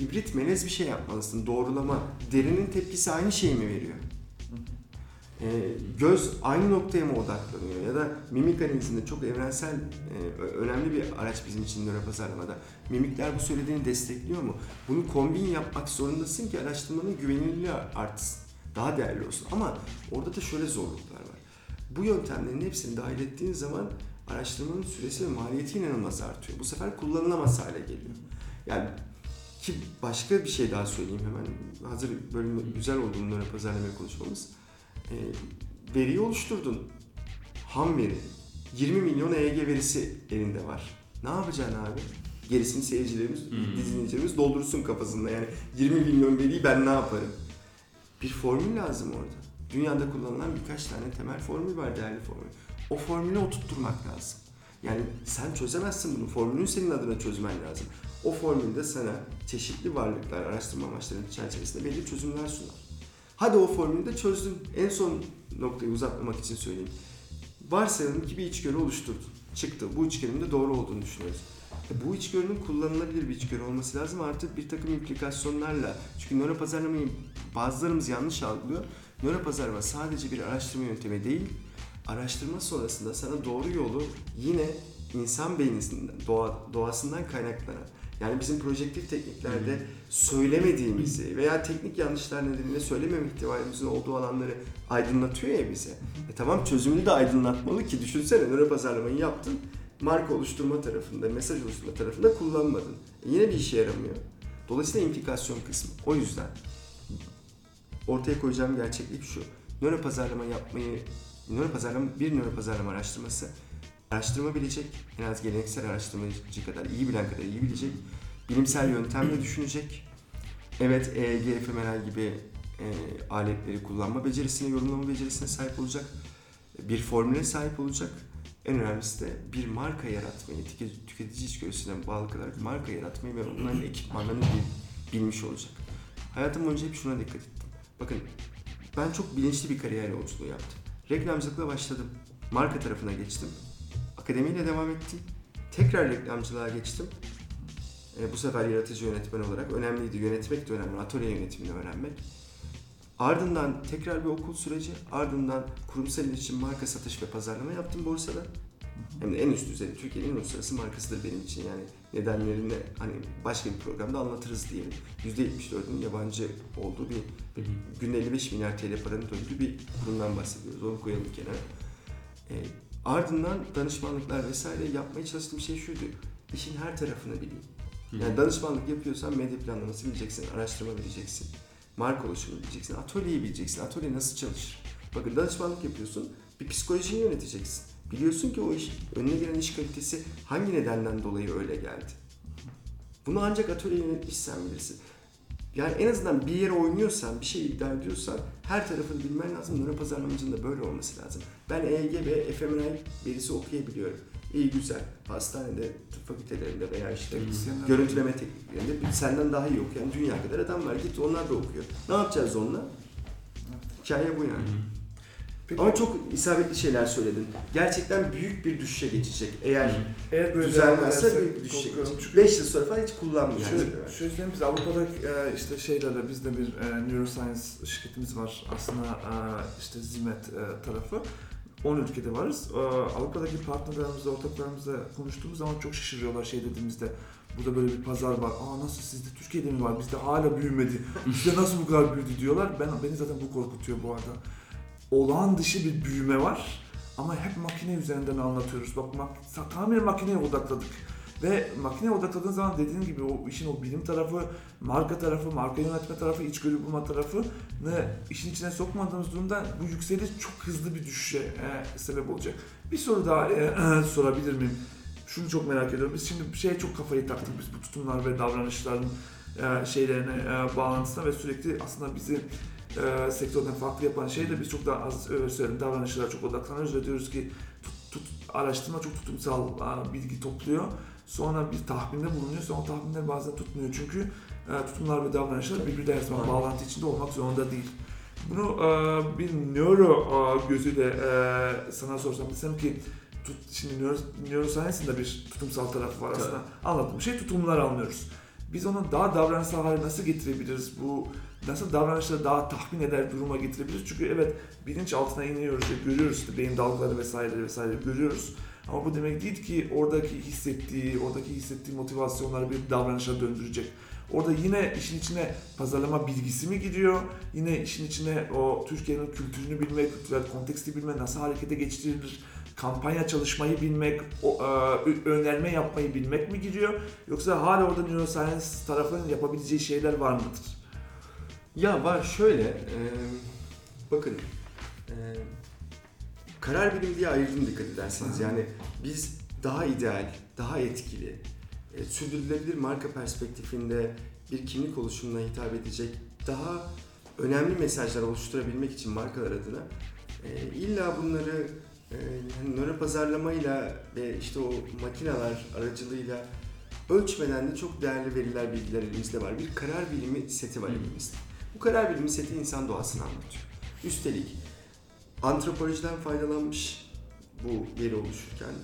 Hibrit melez bir şey yapmalısın. Doğrulama. Derinin tepkisi aynı şeyi mi veriyor? E, göz aynı noktaya mı odaklanıyor ya da mimik analizinde çok evrensel e, önemli bir araç bizim için nöropazarlamada. Mimikler bu söylediğini destekliyor mu? Bunu kombin yapmak zorundasın ki araştırmanın güvenilirliği artsın. Daha değerli olsun. Ama orada da şöyle zorluklar var. Bu yöntemlerin hepsini dahil ettiğin zaman araştırmanın süresi ve maliyeti inanılmaz artıyor. Bu sefer kullanılamaz hale geliyor. Yani ki başka bir şey daha söyleyeyim hemen. Hazır bölüm güzel olduğunu nöro pazarlamaya konuşmamız. Ee, veriyi oluşturdun. Ham veri. 20 milyon EEG verisi elinde var. Ne yapacaksın abi? Gerisini seyircilerimiz, Hmm. dinleyicilerimiz doldursun kafasında. Yani 20 milyon veriyi ben ne yaparım? Bir formül lazım orada. Dünyada kullanılan birkaç tane temel formül var, değerli formül. O formülü oturtturmak lazım. Yani sen çözemezsin bunu. Formülün senin adına çözmen lazım. O formülde sana çeşitli varlıklar, araştırma amaçlarının çerçevesinde belli çözümler sunar. Hadi o formülü de çözdün. En son noktayı uzatmamak için söyleyeyim. Varsayalım ki bir içgörü oluşturdun. Çıktı. Bu içgörünün de doğru olduğunu düşünüyoruz. E bu içgörünün kullanılabilir bir içgörü olması lazım. Artık bir takım implikasyonlarla. Çünkü nöro pazarlamayı bazılarımız yanlış algılıyor. Nöro pazarlama sadece bir araştırma yöntemi değil. Araştırma sonrasında sana doğru yolu yine insan beynisinden, doğa, doğasından kaynaklanan yani bizim projektif tekniklerde söylemediğimizi veya teknik yanlışlar nedeniyle söylememe ihtimalimizin olduğu alanları aydınlatıyor ya bize. E tamam çözümünü de aydınlatmalı ki düşünsene nöro pazarlamayı yaptın. Marka oluşturma tarafında, mesaj oluşturma tarafında kullanmadın. E yine bir işe yaramıyor. Dolayısıyla implikasyon kısmı. O yüzden ortaya koyacağım gerçeklik şu. Nöro pazarlama yapmayı, nöro pazarlama, bir nöro pazarlama araştırması araştırma bilecek, en az geleneksel araştırmacı kadar iyi bilen kadar iyi bilecek, bilimsel yöntemle düşünecek. Evet EEG, fMRI gibi e, aletleri kullanma becerisine, yorumlama becerisine sahip olacak. Bir formüle sahip olacak. En önemlisi de bir marka yaratmayı, tüke- tüketici içgörüsüne bağlı olarak marka yaratmayı ve onların ekipmanlarını bil- bilmiş olacak. Hayatım boyunca hep şuna dikkat ettim. Bakın ben çok bilinçli bir kariyer yolculuğu yaptım. Reklamcılıkla başladım. Marka tarafına geçtim. Akademiyle devam ettim. Tekrar reklamcılığa geçtim. E, bu sefer yaratıcı yönetmen olarak önemliydi. Yönetmek de önemli. Atölye yönetimini öğrenmek. Ardından tekrar bir okul süreci. Ardından kurumsal iletişim, marka satış ve pazarlama yaptım borsada. Hem de en üst düzey, Türkiye'nin en uluslararası markasıdır benim için. Yani nedenlerini hani başka bir programda anlatırız diyelim. %74'ün yabancı olduğu bir, bir günde 55 milyar TL paranın döndüğü bir kurumdan bahsediyoruz. Onu koyalım kenara. E, ardından danışmanlıklar vesaire yapmaya çalıştığım şey şuydu. İşin her tarafını bileyim. Yani danışmanlık yapıyorsan medya planlaması bileceksin, araştırma bileceksin, marka oluşumu bileceksin, atölyeyi bileceksin, atölye nasıl çalışır. Bakın danışmanlık yapıyorsun, bir psikolojiyi yöneteceksin. Biliyorsun ki o iş, önüne gelen iş kalitesi hangi nedenden dolayı öyle geldi. Bunu ancak atölye yönetmişsen bilirsin. Yani en azından bir yere oynuyorsan, bir şey iddia ediyorsan her tarafını bilmen lazım. Nöro pazarlamacının da böyle olması lazım. Ben EEG ve fMRI verisi okuyabiliyorum. İyi güzel. Hastanede, tıp fakültelerinde veya işte Teknisyenler. görüntüleme tekniklerinde senden daha iyi okuyan dünya kadar adam var. Git onlar da okuyor. Ne yapacağız onunla? Hikaye bu yani. Peki, Ama çok isabetli şeyler söyledin. Gerçekten büyük bir düşüşe geçecek. Eğer eğer böyle düzelmezse büyük bir düşüşe geçecek. Çünkü 5 yıl sonra falan hiç kullanmayacağız. Şöyle, şöyle söyleyeyim biz Avrupa'da e, işte şeylerle bizde bir e, neuroscience şirketimiz var aslında e, işte Zimet e, tarafı. 10 ülkede varız. E, Avrupa'daki partnerlerimizle, ortaklarımızla konuştuğumuz zaman çok şaşırıyorlar şey dediğimizde. Burada böyle bir pazar var. Aa nasıl sizde Türkiye'de mi var? Bizde hala büyümedi. [LAUGHS] Bizde nasıl bu kadar büyüdü diyorlar. Ben beni zaten bu korkutuyor bu arada. Olağan dışı bir büyüme var. Ama hep makine üzerinden anlatıyoruz. Bak mak- tamamen makineye odakladık. Ve makineye odakladığın zaman dediğin gibi o işin o bilim tarafı, marka tarafı, marka yönetme tarafı, içgörü bulma tarafı ne işin içine sokmadığımız durumda bu yükseliş çok hızlı bir düşüşe e, sebep olacak. Bir soru daha e, [CLEARS THROAT] sorabilir miyim? Şunu çok merak ediyorum. Biz şimdi bir şeye çok kafayı taktık biz bu tutumlar ve davranışların e, şeylerine e, bağlantısına ve sürekli aslında bizi e, sektörden farklı yapan şey de biz çok daha az söyledim davranışlara çok odaklanıyoruz ve diyoruz ki tut, tut, araştırma çok tutumsal e, bilgi topluyor. Sonra bir tahminde bulunuyor. Sonra o tahminler bazen tutmuyor. Çünkü e, tutumlar ve davranışlar birbiriyle her zaman bağlantı içinde olmak zorunda değil. Bunu e, bir nöro e, gözüyle e, sana sorsam desem ki tut, şimdi nöro, neuroscience'ın da bir tutumsal tarafı var aslında. Anlattığım şey tutumlar anlıyoruz. Biz onu daha davranışsal hale nasıl getirebiliriz? Bu nasıl davranışları daha tahmin eder duruma getirebiliriz? Çünkü evet bilinç altına iniyoruz ve görüyoruz işte beyin dalgaları vesaire vesaire görüyoruz. Ama bu demek değil ki oradaki hissettiği, oradaki hissettiği motivasyonları bir davranışa döndürecek. Orada yine işin içine pazarlama bilgisi mi giriyor? Yine işin içine o Türkiye'nin kültürünü bilmek, kültürel konteksti bilmek, nasıl harekete geçirilir, kampanya çalışmayı bilmek, o, e, önerme yapmayı bilmek mi giriyor? Yoksa hala orada neuroscience tarafının yapabileceği şeyler var mıdır? Ya var şöyle, e, bakın e, karar bilimi diye ayırdım dikkat ederseniz. Yani biz daha ideal, daha etkili, e, sürdürülebilir marka perspektifinde bir kimlik oluşumuna hitap edecek daha önemli mesajlar oluşturabilmek için markalar adına e, illa bunları e, yani nöro pazarlamayla ve işte o makineler aracılığıyla ölçmeden de çok değerli veriler, bilgiler elimizde var. Bir karar bilimi seti var elimizde. Bu karar bilimi seti insan doğasını anlatıyor. Üstelik antropolojiden faydalanmış bu veri oluşurken,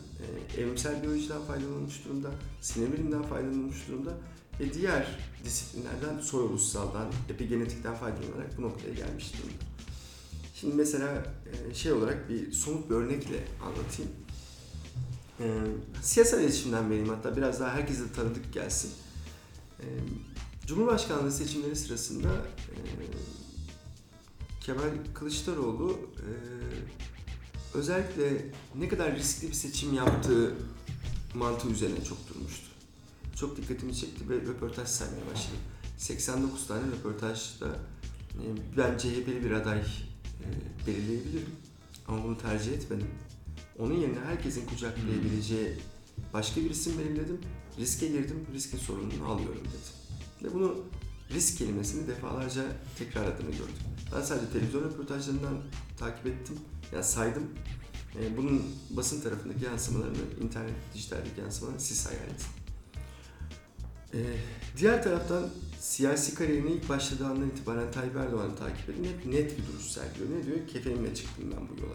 e, evrimsel biyolojiden faydalanmış durumda, sinir bilimden faydalanmış durumda ve diğer disiplinlerden soy oluşsaldan, epigenetikten faydalanarak bu noktaya gelmiş durumda. Şimdi mesela e, şey olarak bir somut bir örnekle anlatayım. E, siyasal iletişimden vereyim hatta biraz daha herkese tanıdık gelsin. E, Cumhurbaşkanlığı seçimleri sırasında e, Kemal Kılıçdaroğlu e, özellikle ne kadar riskli bir seçim yaptığı mantığı üzerine çok durmuştu. Çok dikkatimi çekti ve röportaj saymaya başladım. 89 tane röportajda e, ben CHP'li bir aday e, belirleyebilirim ama bunu tercih etmedim. Onun yerine herkesin kucaklayabileceği başka bir isim belirledim. Riske girdim, riskin sorumluluğunu alıyorum dedim. Ve bunu risk kelimesini defalarca tekrarladığını gördüm. Ben sadece televizyon röportajlarından takip ettim, yani saydım. Ee, bunun basın tarafındaki yansımalarını, internet, dijitaldeki yansımalarını siz hayal edin. Ee, diğer taraftan siyasi kariyerine ilk başladığı andan itibaren Tayyip Erdoğan'ı takip edin. Hep net bir duruş sergiliyor. Ne diyor? Kefenimle çıktım ben bu yola.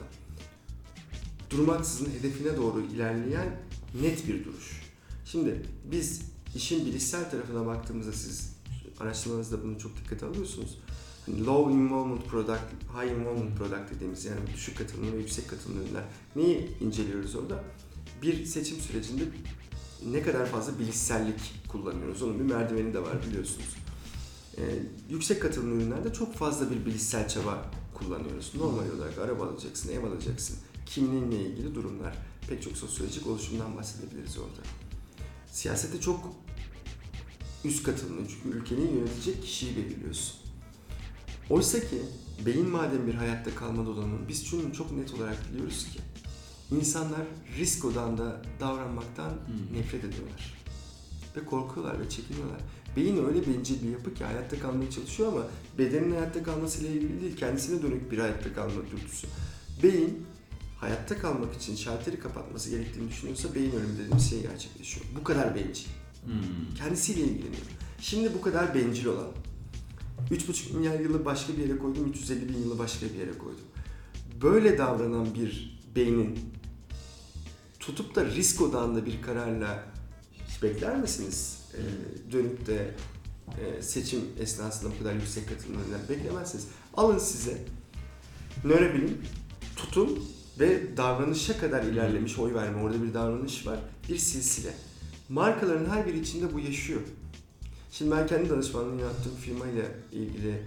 Durmaksızın hedefine doğru ilerleyen net bir duruş. Şimdi biz işin bilişsel tarafına baktığımızda siz araştırmanızda bunu çok dikkate alıyorsunuz. Hani low involvement product, high involvement product dediğimiz yani düşük katılımlı ve yüksek katılımlı ürünler. Neyi inceliyoruz orada? Bir seçim sürecinde ne kadar fazla bilişsellik kullanıyoruz. Onun bir merdiveni de var biliyorsunuz. Ee, yüksek katılımlı ürünlerde çok fazla bir bilişsel çaba kullanıyoruz. Normal olarak araba alacaksın, ev alacaksın. Kimliğinle ilgili durumlar. Pek çok sosyolojik oluşumdan bahsedebiliriz orada. Siyasette çok üst katılımlı çünkü ülkenin yönetecek kişiyi belirliyorsun. Oysa ki beyin madem bir hayatta kalma donanımı biz şunu çok net olarak biliyoruz ki insanlar risk odağında davranmaktan Hmm. nefret ediyorlar. Ve korkuyorlar ve çekiniyorlar. Beyin öyle bencil bir yapı ki hayatta kalmaya çalışıyor ama bedenin hayatta kalmasıyla ilgili değil, kendisine dönük bir hayatta kalma dürtüsü. Beyin hayatta kalmak için şalteri kapatması gerektiğini düşünüyorsa beyin ölümü dediğimiz şey gerçekleşiyor. Bu kadar bencil. Hmm. Kendisiyle ilgileniyor. Şimdi bu kadar bencil olan 3,5 milyar yılı başka bir yere koydum, 350 bin yılı başka bir yere koydum. Böyle davranan bir beynin tutup da risk odağında bir kararla hiç bekler misiniz? Ee, dönüp de e, seçim esnasında bu kadar yüksek katılımlarından beklemezsiniz. Alın size nörobilim, tutum ve davranışa kadar ilerlemiş oy verme, orada bir davranış var, bir silsile. Markaların her biri içinde bu yaşıyor. Şimdi ben kendi danışmanlığını yaptığım firmayla ilgili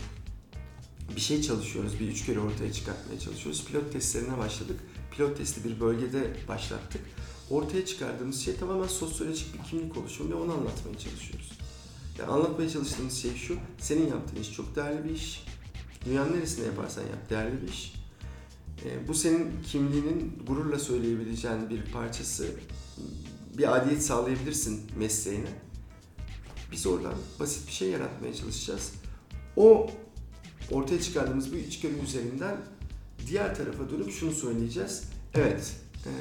bir şey çalışıyoruz. Bir üç kere ortaya çıkartmaya çalışıyoruz. Pilot testlerine başladık. Pilot testi bir bölgede başlattık. Ortaya çıkardığımız şey tamamen sosyolojik bir kimlik oluşumu ve onu anlatmaya çalışıyoruz. Yani anlatmaya çalıştığımız şey şu. Senin yaptığın iş çok değerli bir iş. Dünyanın neresinde yaparsan yap değerli bir iş. Ee, bu senin kimliğinin gururla söyleyebileceğin bir parçası. Bir adiyet sağlayabilirsin mesleğine. Biz oradan basit bir şey yaratmaya çalışacağız. O ortaya çıkardığımız bu içgörü üzerinden diğer tarafa dönüp şunu söyleyeceğiz. Evet, eee,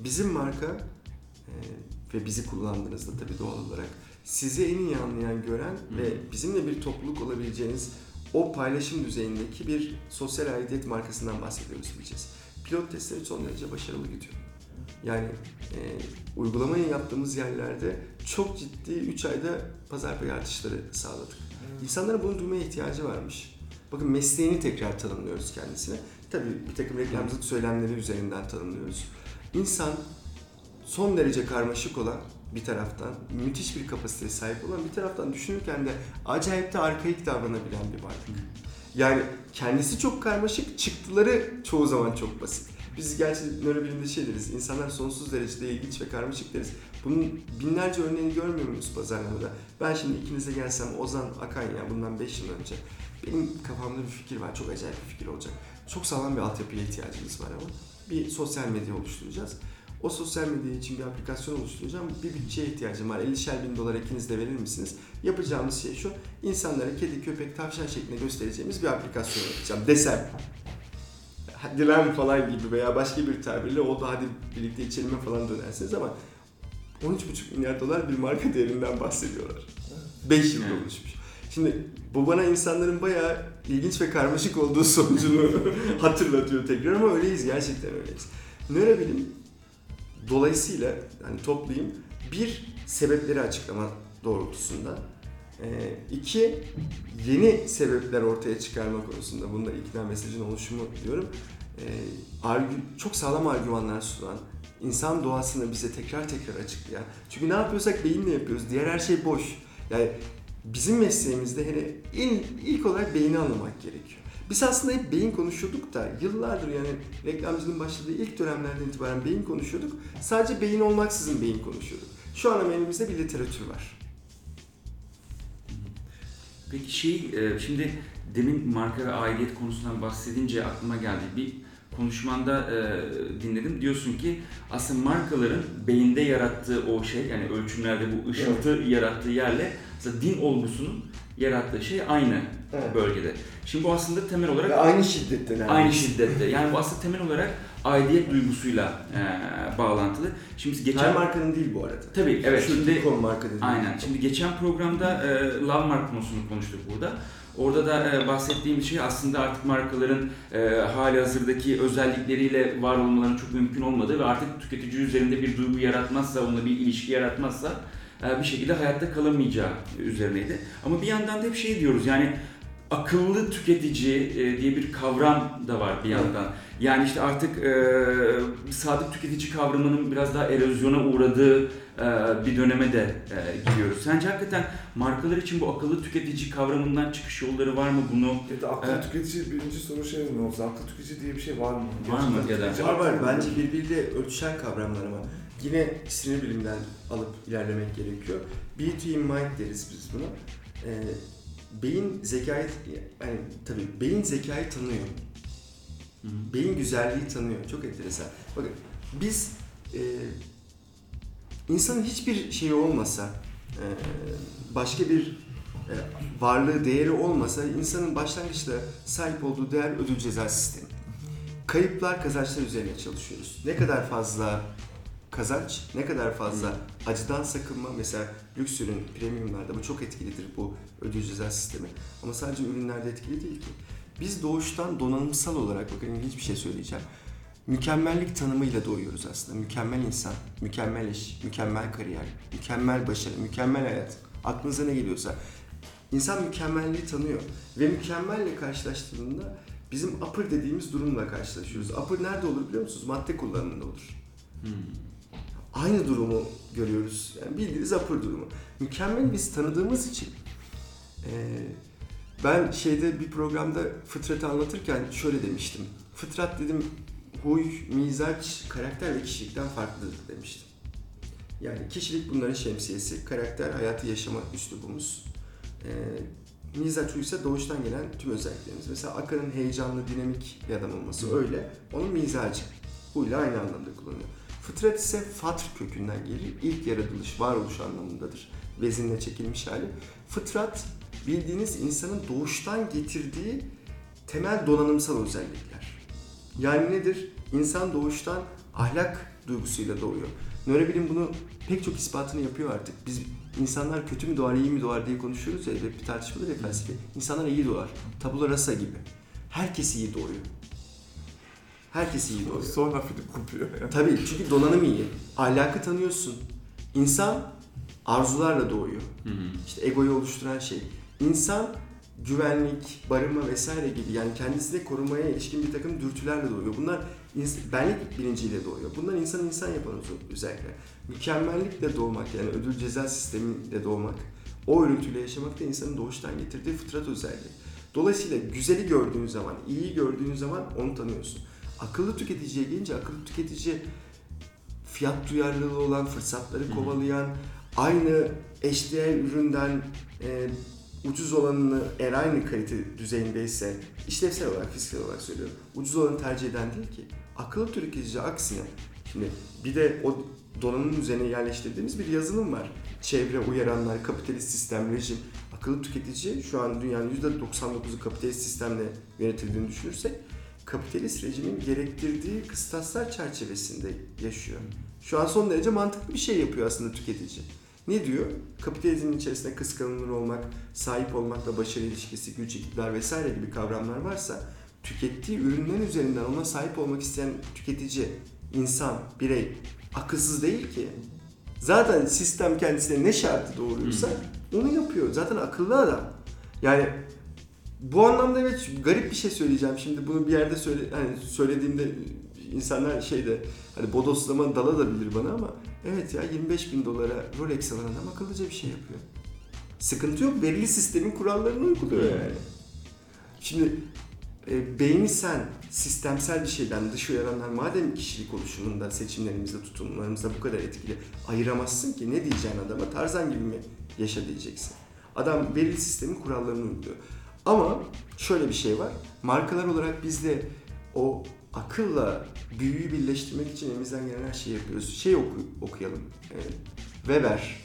bizim marka eee, ve bizi kullandığınızda tabii doğal olarak sizi en iyi anlayan, gören ve bizimle bir topluluk olabileceğiniz o paylaşım düzeyindeki bir sosyal aidiyet markasından bahsediyoruz diyeceğiz. Pilot testleri son derece başarılı gidiyor. Yani e, uygulamayı yaptığımız yerlerde çok ciddi 3 ayda pazar payı artışları sağladık. İnsanların bunu duymaya ihtiyacı varmış. Bakın mesleğini tekrar tanımlıyoruz kendisine. Tabii bir takım reklamcılık söylemleri üzerinden tanımlıyoruz. İnsan son derece karmaşık olan bir taraftan, müthiş bir kapasiteye sahip olan bir taraftan düşünürken de acayip de arkaik davranabilen bir varlık. Yani kendisi çok karmaşık, çıktıları çoğu zaman çok basit. Biz gerçi nörobilimde şey deriz, insanlar sonsuz derecede ilginç ve karmaşık deriz. Bunun binlerce örneğini görmüyor muyuz pazarlamada? Ben şimdi ikinize gelsem Ozan Akan ya bundan 5 yıl önce. Benim kafamda bir fikir var, çok acayip bir fikir olacak. Çok sağlam bir altyapıya ihtiyacımız var ama. Bir sosyal medya oluşturacağız. O sosyal medya için bir aplikasyon oluşturacağım. Bir bütçeye ihtiyacım var. 50'şer bin dolar ikiniz de verir misiniz? Yapacağımız şey şu. İnsanlara kedi, köpek, tavşan şeklinde göstereceğimiz bir aplikasyon yapacağım desem. Dilan falan gibi veya başka bir tabirle oldu hadi birlikte içelim falan dönersiniz ama 13,5 milyar dolar bir marka değerinden bahsediyorlar. 5 yılda Evet. oluşmuş. Şimdi bu bana insanların bayağı ilginç ve karmaşık olduğu sonucunu [LAUGHS] hatırlatıyor tekrar ama öyleyiz gerçekten öyleyiz. Nörobilim dolayısıyla hani toplayayım bir sebepleri açıklama doğrultusunda ee, iki yeni sebepler ortaya çıkarma konusunda bunda ikna mesajın oluşumu diyorum. Ee, argü- çok sağlam argümanlar sunan, insan doğasını bize tekrar tekrar açıklayan. Çünkü ne yapıyorsak beyinle yapıyoruz. Diğer her şey boş. Yani bizim mesleğimizde in, ilk olarak beyni anlamak gerekiyor. Biz aslında hep beyin konuşuyorduk da yıllardır yani reklamcılığın başladığı ilk dönemlerden itibaren beyin konuşuyorduk. Sadece beyin olmaksızın beyin konuşuyorduk. Şu an elimizde bir literatür var. Peki şey, e, şimdi demin marka ve aidiyet konusundan bahsedince aklıma geldi. Bir konuşmanda e, dinledim. Diyorsun ki aslında markaların beyinde yarattığı o şey, yani ölçümlerde bu ışıltı yarattığı yerle aslında din olgusunun yarattığı şey aynı Evet. bölgede. Şimdi bu aslında temel olarak aynı şiddette aynı şiddette. Yani bu aslında temel olarak aidiyet duygusuyla e, bağlantılı. Şimdi geçen Her markanın değil bu arada. Tabii evet Şu şimdi Nikon marka dediğim. Aynen. Şimdi geçen programda e, Love Mark konusunu konuştuk burada. Orada da e, bahsettiğim şey aslında artık markaların e, hali hazırdaki özellikleriyle var olmalarının çok mümkün olmadığı ve artık tüketici üzerinde bir duygu yaratmazsa, onunla bir ilişki yaratmazsa e, bir şekilde hayatta kalamayacağı üzerineydi. Ama bir yandan da hep şey diyoruz yani akıllı tüketici e, diye bir kavram da var bir yandan. Yani işte artık e, sadık tüketici kavramının biraz daha erozyona uğradığı e, bir döneme de e, giriyoruz. Sence hakikaten markalar için bu akıllı tüketici kavramından çıkış yolları var mı bunu? Ya da aklı Evet. tüketici birinci soru şey mi olsa aklı tüketici diye bir şey var mı? Var mı ya da- Var var bence birbiriyle örtüşen kavramlar ama yine sinir bilimden alıp ilerlemek gerekiyor. Beauty in mind deriz biz buna. Ee, beyin zekayı, yani tabii beyin zekayı tanıyor. Hı hı. Beyin güzelliği tanıyor. Çok enteresan. Bakın biz e, insanın hiçbir şeyi olmasa, e, başka bir e, varlığı, değeri olmasa insanın başlangıçta sahip olduğu değer ödül ceza sistemi. Kayıplar kazançlar üzerine çalışıyoruz. Ne kadar fazla kazanç, ne kadar fazla acıdan sakınma. Mesela lüks ürün, premiumlarda bu çok etkilidir bu ödül ceza sistemi. Ama sadece ürünlerde etkili değil ki. Biz doğuştan donanımsal olarak, bakın ilginç bir şey söyleyeceğim. Mükemmellik tanımıyla doğuyoruz aslında. Mükemmel insan, mükemmel iş, mükemmel kariyer, mükemmel başarı, mükemmel hayat. Aklınıza ne geliyorsa. İnsan mükemmelliği tanıyor. Ve mükemmelle karşılaştığında bizim upper dediğimiz durumla karşılaşıyoruz. Upper nerede olur biliyor musunuz? Madde kullanımında olur. Hmm. Aynı durumu görüyoruz. Yani bildiğiniz upper durumu. Mükemmel biz tanıdığımız için eee, ben şeyde bir programda fıtratı anlatırken şöyle demiştim. Fıtrat dedim huy, mizaç, karakter ve kişilikten farklıdır demiştim. Yani kişilik bunların şemsiyesi, karakter hayatı yaşama üslubumuz. Ee, mizaç huysa doğuştan gelen tüm özelliklerimiz. Mesela Akan'ın heyecanlı, dinamik bir adam olması öyle. Onun mizacı. Huyla aynı anlamda kullanıyor. Fıtrat ise fatr kökünden gelir. İlk yaratılış, varoluş anlamındadır. Vezinle çekilmiş hali. Fıtrat bildiğiniz insanın doğuştan getirdiği temel donanımsal özellikler. Yani nedir? İnsan doğuştan ahlak duygusuyla doğuyor. Nörobilim bunu pek çok ispatını yapıyor artık. Biz insanlar kötü mü doğar, iyi mi doğar diye konuşuyoruz ya, bir tartışmadır ya felsefe. İnsanlar iyi doğar. Tabula rasa gibi. Herkes iyi doğuyor. Herkes iyi doğuyor. Sonra film kopuyor. Yani. Tabii çünkü donanım iyi. Ahlakı tanıyorsun. İnsan arzularla doğuyor. İşte egoyu oluşturan şey. İnsan güvenlik, barınma vesaire gibi yani kendisini korumaya ilişkin bir takım dürtülerle doğuyor. Bunlar ins- benlik bilinciyle doğuyor. Bunlar insan insan yapan özel- özellikler. Mükemmellikle doğmak yani ödül ceza sistemiyle doğmak, o örüntüyle yaşamak da insanın doğuştan getirdiği fıtrat özelliği. Dolayısıyla güzeli gördüğün zaman, iyiyi gördüğün zaman onu tanıyorsun. Akıllı tüketiciye gelince akıllı tüketici fiyat duyarlılığı olan, fırsatları kovalayan, aynı eşdeğer üründen e, ucuz olanını eğer aynı kalite düzeyindeyse, işlevsel olarak, fiziksel olarak söylüyorum, ucuz olanı tercih eden değil ki. Akıllı tüketici aksine, şimdi bir de o donanımın üzerine yerleştirdiğimiz bir yazılım var. Çevre uyaranlar, kapitalist sistem, rejim. Akıllı tüketici şu an dünyanın %99'u kapitalist sistemle yönetildiğini düşünürsek kapitalist rejimin gerektirdiği kıstaslar çerçevesinde yaşıyor. Şu an son derece mantıklı bir şey yapıyor aslında tüketici. Ne diyor? Kapitalizmin içerisinde kıskanılır olmak, sahip olmakla başarı ilişkisi, güç, iktidar vesaire gibi kavramlar varsa tükettiği ürünlerin üzerinden ona sahip olmak isteyen tüketici, insan, birey akılsız değil ki. Zaten sistem kendisine ne şartı doğuruyorsa onu yapıyor. Zaten akıllı adam. Yani bu anlamda evet garip bir şey söyleyeceğim. Şimdi bunu bir yerde söyle, hani söylediğimde insanlar şeyde hani bodoslama dala da bilir bana ama evet ya 25 bin dolara Rolex alan adam akıllıca bir şey yapıyor. Sıkıntı yok. Verili sistemin kurallarını uyguluyor yani. Şimdi e, beyni sen sistemsel bir şeyden dış uyaranlar madem kişilik oluşumunda, seçimlerimizde, tutumlarımızda bu kadar etkili ayıramazsın ki ne diyeceksin adama? Tarzan gibi mi yaşa diyeceksin. Adam belirli sistemin kurallarını uyguluyor. Ama şöyle bir şey var. Markalar olarak biz de o akılla büyüyü birleştirmek için elimizden gelen her şeyi yapıyoruz. Şey oku, okuyalım. Ee, Weber,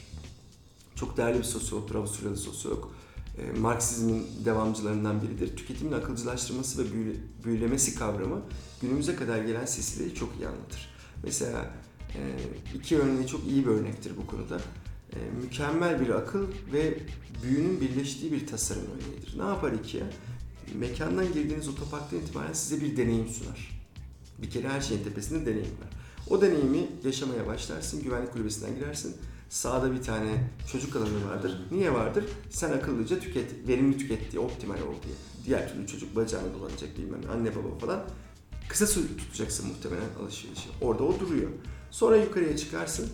çok değerli bir sosyolog, Avusturyalı sosyolog. Ee, Marksizmin devamcılarından biridir. Tüketimin akılcılaştırması ve büyü- büyülemesi kavramı günümüze kadar gelen silsileyi çok iyi anlatır. Mesela e, iki örneği çok iyi bir örnektir bu konuda. E, mükemmel bir akıl ve büyünün birleştiği bir tasarım örneğidir. Ne yapar IKEA? Mekandan girdiğiniz otoparktan itibaren size bir deneyim sunar. Bir kere her şeyin tepesinde deneyim var. O deneyimi yaşamaya başlarsın, güvenlik kulübesinden girersin. Sağda bir tane çocuk alanı vardır. Niye vardır? Sen akıllıca tüket, verimli tüket diye, optimal ol diye. Diğer türlü çocuk bacağına dolanacak bilmem ne, anne baba falan. Kısa tutacaksın muhtemelen alışverişi. Orada o duruyor. Sonra yukarıya çıkarsın.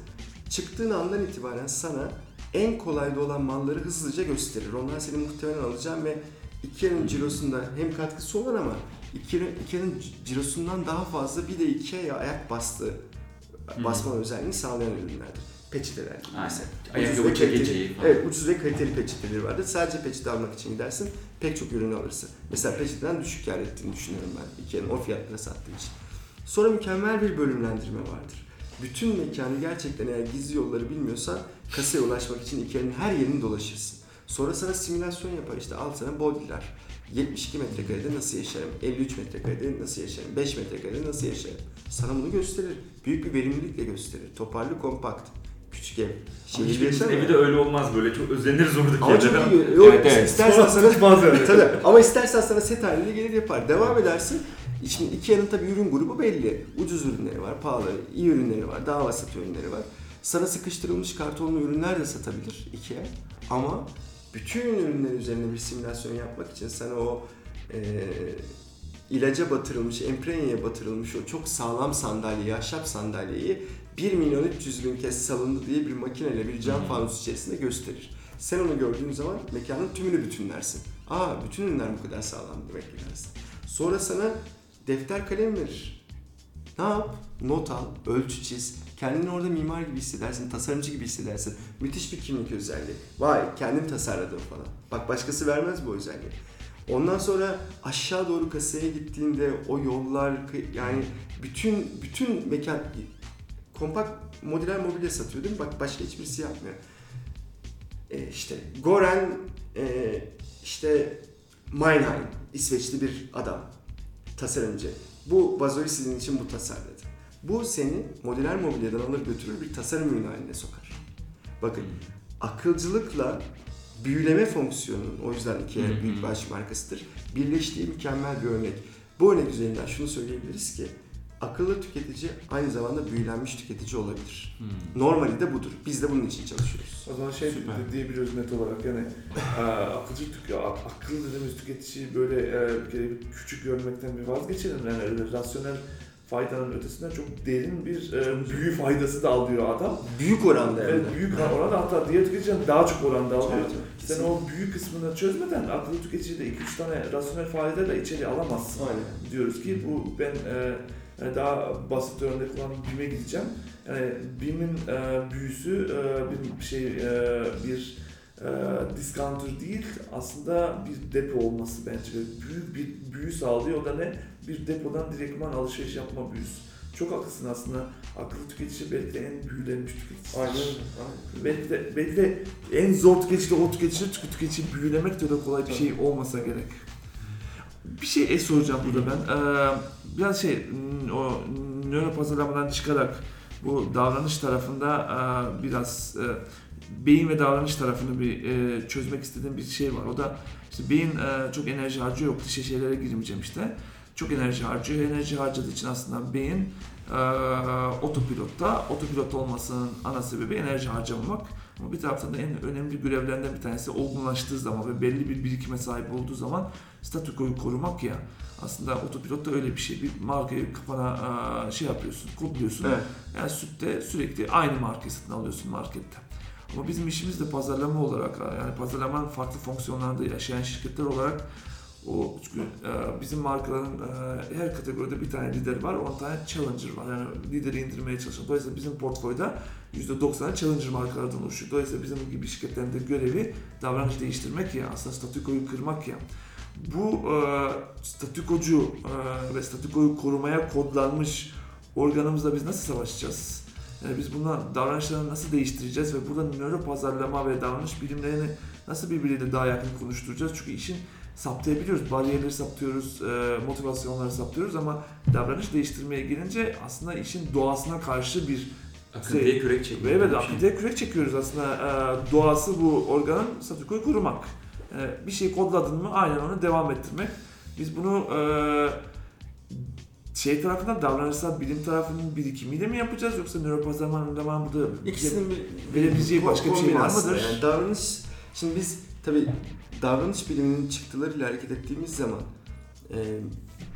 Çıktığın andan itibaren sana en kolayda olan malları hızlıca gösterir. Onlar seni muhtemelen alacağım ve Ikea'nın cirosunda hem katkısı olan ama Ikea'nın cirosundan daha fazla bir de Ikea'ya ayak bastığı, basma özelliğini sağlayan ürünlerdir. Peçeteler gibi mesela. Ucuz ve kaliteli-. Evet ucuz ve kaliteli peçeteleri vardır. Sadece peçete almak için gidersin. Pek çok ürünü alırsın. Mesela peçeteden düşük kar ettiğini düşünüyorum ben. Ikea'nın o fiyatlara sattığı için. Sonra mükemmel bir bölümlendirme vardır. Bütün mekanı gerçekten eğer gizli yolları bilmiyorsan kasaya ulaşmak için Ikea'nın her yerini dolaşırsın. Sonra sana simülasyon yapar işte al sana body'ler. 72 metrekarede nasıl yaşarım? 53 metrekarede nasıl yaşarım? 5 metrekarede nasıl yaşarım? Sana bunu gösterir. Büyük bir verimlilikle gösterir. Toparlı, kompakt. Küçük ev. Şehirde yaşar evi de öyle olmaz böyle çok özeniriz oradaki ama çok iyi. Yok, Evet, evet. istersen sana. [LAUGHS] Tabii. Ama istersen sana set halinde gelir yapar. Devam edersin. Şimdi Ikea'nın tabii ürün grubu belli. Ucuz ürünleri var, pahalı, iyi ürünleri var, daha vasat ürünleri var. Sana sıkıştırılmış kartonlu ürünler de satabilir Ikea. Ama bütün ürünler üzerine bir simülasyon yapmak için sana o e, ilaca batırılmış, emprenyeye batırılmış o çok sağlam sandalyeyi, ahşap sandalyeyi 1 milyon 300 bin kez salındı diye bir makineyle bir cam fanus içerisinde gösterir. Sen onu gördüğün zaman mekanın tümünü bütünlersin. Aa bütün ürünler bu kadar sağlam demek ki dersin. Sonra sana defter kalem verir. Ne yap? Not al, ölçü çiz. Kendini orada mimar gibi hissedersin, tasarımcı gibi hissedersin. Müthiş bir kimlik özelliği. Vay kendim tasarladım falan. Bak başkası vermez bu özelliği. Ondan sonra aşağı doğru kasaya gittiğinde o yollar yani bütün bütün mekan kompakt modüler mobilya satıyor değil mi? Bak başka hiçbirisi yapmıyor. E, işte Goran e, işte Meinheim İsveçli bir adam tasarımcı. Bu vazoyu sizin için bu tasarladı. Bu seni modüler mobilyadan alır götürür bir tasarım ürünü haline sokar. Bakın akılcılıkla büyüleme fonksiyonunun o yüzden iki büyük baş markasıdır. Birleştiği mükemmel bir örnek. Bu örnek üzerinden şunu söyleyebiliriz ki akıllı tüketici aynı zamanda büyülenmiş tüketici olabilir. Normali de budur. Biz de bunun için çalışıyoruz. O zaman şey Süper. diyebiliyoruz net olarak yani e, akılcı akıllı dediğimiz tüketiciyi böyle e, küçük görmekten bir vazgeçelim. Yani rasyonel faydanın ötesinden çok derin bir e, büyü faydası da alıyor adam. Büyük oranda hem Evet, büyük oranda hatta diğer tüketiciden daha çok oranda alıyor. Evet, Sen kesinlikle. o büyük kısmını çözmeden akıllı tüketiciyi de 2-3 tane rasyonel faydayla içeri alamazsın. Aynen. Diyoruz ki bu ben e, yani daha basit örnek olan BİM'e gideceğim. Yani BİM'in e, büyüsü e, bir şey e, bir e, discounter değil aslında bir depo olması bence ve büyük bir büyü sağlıyor. O da ne? Bir depodan direktman alışveriş yapma büyüsü. Çok haklısın aslında. Akıllı tüketici belki de en büyülenmiş tüketici. Aynen. Aynen. Belki de, belki de en zor tüketici de o tüketici, tüketici büyülemek de öyle kolay bir şey olmasa gerek. Bir şey soracağım burada ben. Ee, biraz şey, m, o nöro pazarlamadan çıkarak bu davranış tarafında e, biraz e, beyin ve davranış tarafını bir e, çözmek istediğim bir şey var. O da işte beyin çok enerji harcıyor, yok dışa şeylere girmeyeceğim işte. Çok enerji harcıyor. Enerji harcadığı için aslında beyin otopilotta. Otopilot olmasının ana sebebi enerji harcamamak. Ama bir taraftan da en önemli görevlerinden bir tanesi olgunlaştığı zaman ve belli bir birikime sahip olduğu zaman statükoyu korumak ya. Aslında otopilot da öyle bir şey. Bir markayı kafana şey yapıyorsun, kodluyorsun. Evet. Yani sütte sürekli aynı markayı satın alıyorsun markette. Ama bizim işimiz de pazarlama olarak yani pazarlamanın farklı fonksiyonlarda yaşayan şirketler olarak o e, bizim markaların e, her kategoride bir tane lider var, 10 tane challenger var. Yani lideri indirmeye çalışan. Dolayısıyla bizim portföyde %90'ı challenger markalardan oluşuyor. Dolayısıyla bizim gibi şirketlerin de görevi davranış değiştirmek ya, aslında statükoyu kırmak ya. Bu e, statükocu e, ve statükoyu korumaya kodlanmış organımızla biz nasıl savaşacağız? Yani biz bundan davranışlarını nasıl değiştireceğiz ve burada nöro pazarlama ve davranış bilimlerini nasıl birbiriyle daha yakın konuşturacağız? Çünkü işin saptayabiliyoruz, bariyerleri saptıyoruz, e, motivasyonları saptıyoruz ama davranış değiştirmeye gelince aslında işin doğasına karşı bir Akıntıya kürek ve çekiyor. evet şey. akıntıya kürek çekiyoruz aslında. E, doğası bu organın statükoyu korumak. E, bir şey kodladın mı aynen onu devam ettirmek. Biz bunu e, şey tarafından davranışsal bilim tarafının birikimiyle mi yapacağız yoksa nöropazarlamanın burada İkisinin bir, verebileceği başka bir şey var mıdır? Yani davranış, şimdi biz tabii davranış biliminin çıktılarıyla hareket ettiğimiz zaman e,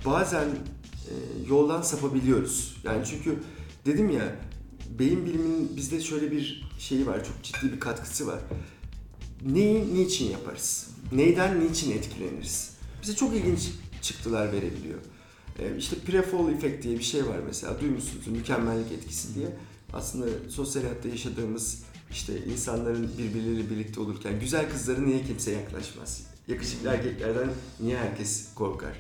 bazen e, yoldan sapabiliyoruz. Yani çünkü dedim ya beyin biliminin bizde şöyle bir şeyi var, çok ciddi bir katkısı var. Neyi niçin yaparız? Neyden niçin etkileniriz? Bize çok ilginç çıktılar verebiliyor. E, işte prefall effect diye bir şey var mesela. Duymuşsunuz mükemmellik etkisi diye. Aslında sosyal hayatta yaşadığımız işte insanların birbirleriyle birlikte olurken güzel kızlara niye kimse yaklaşmaz? Yakışıklı erkeklerden niye herkes korkar?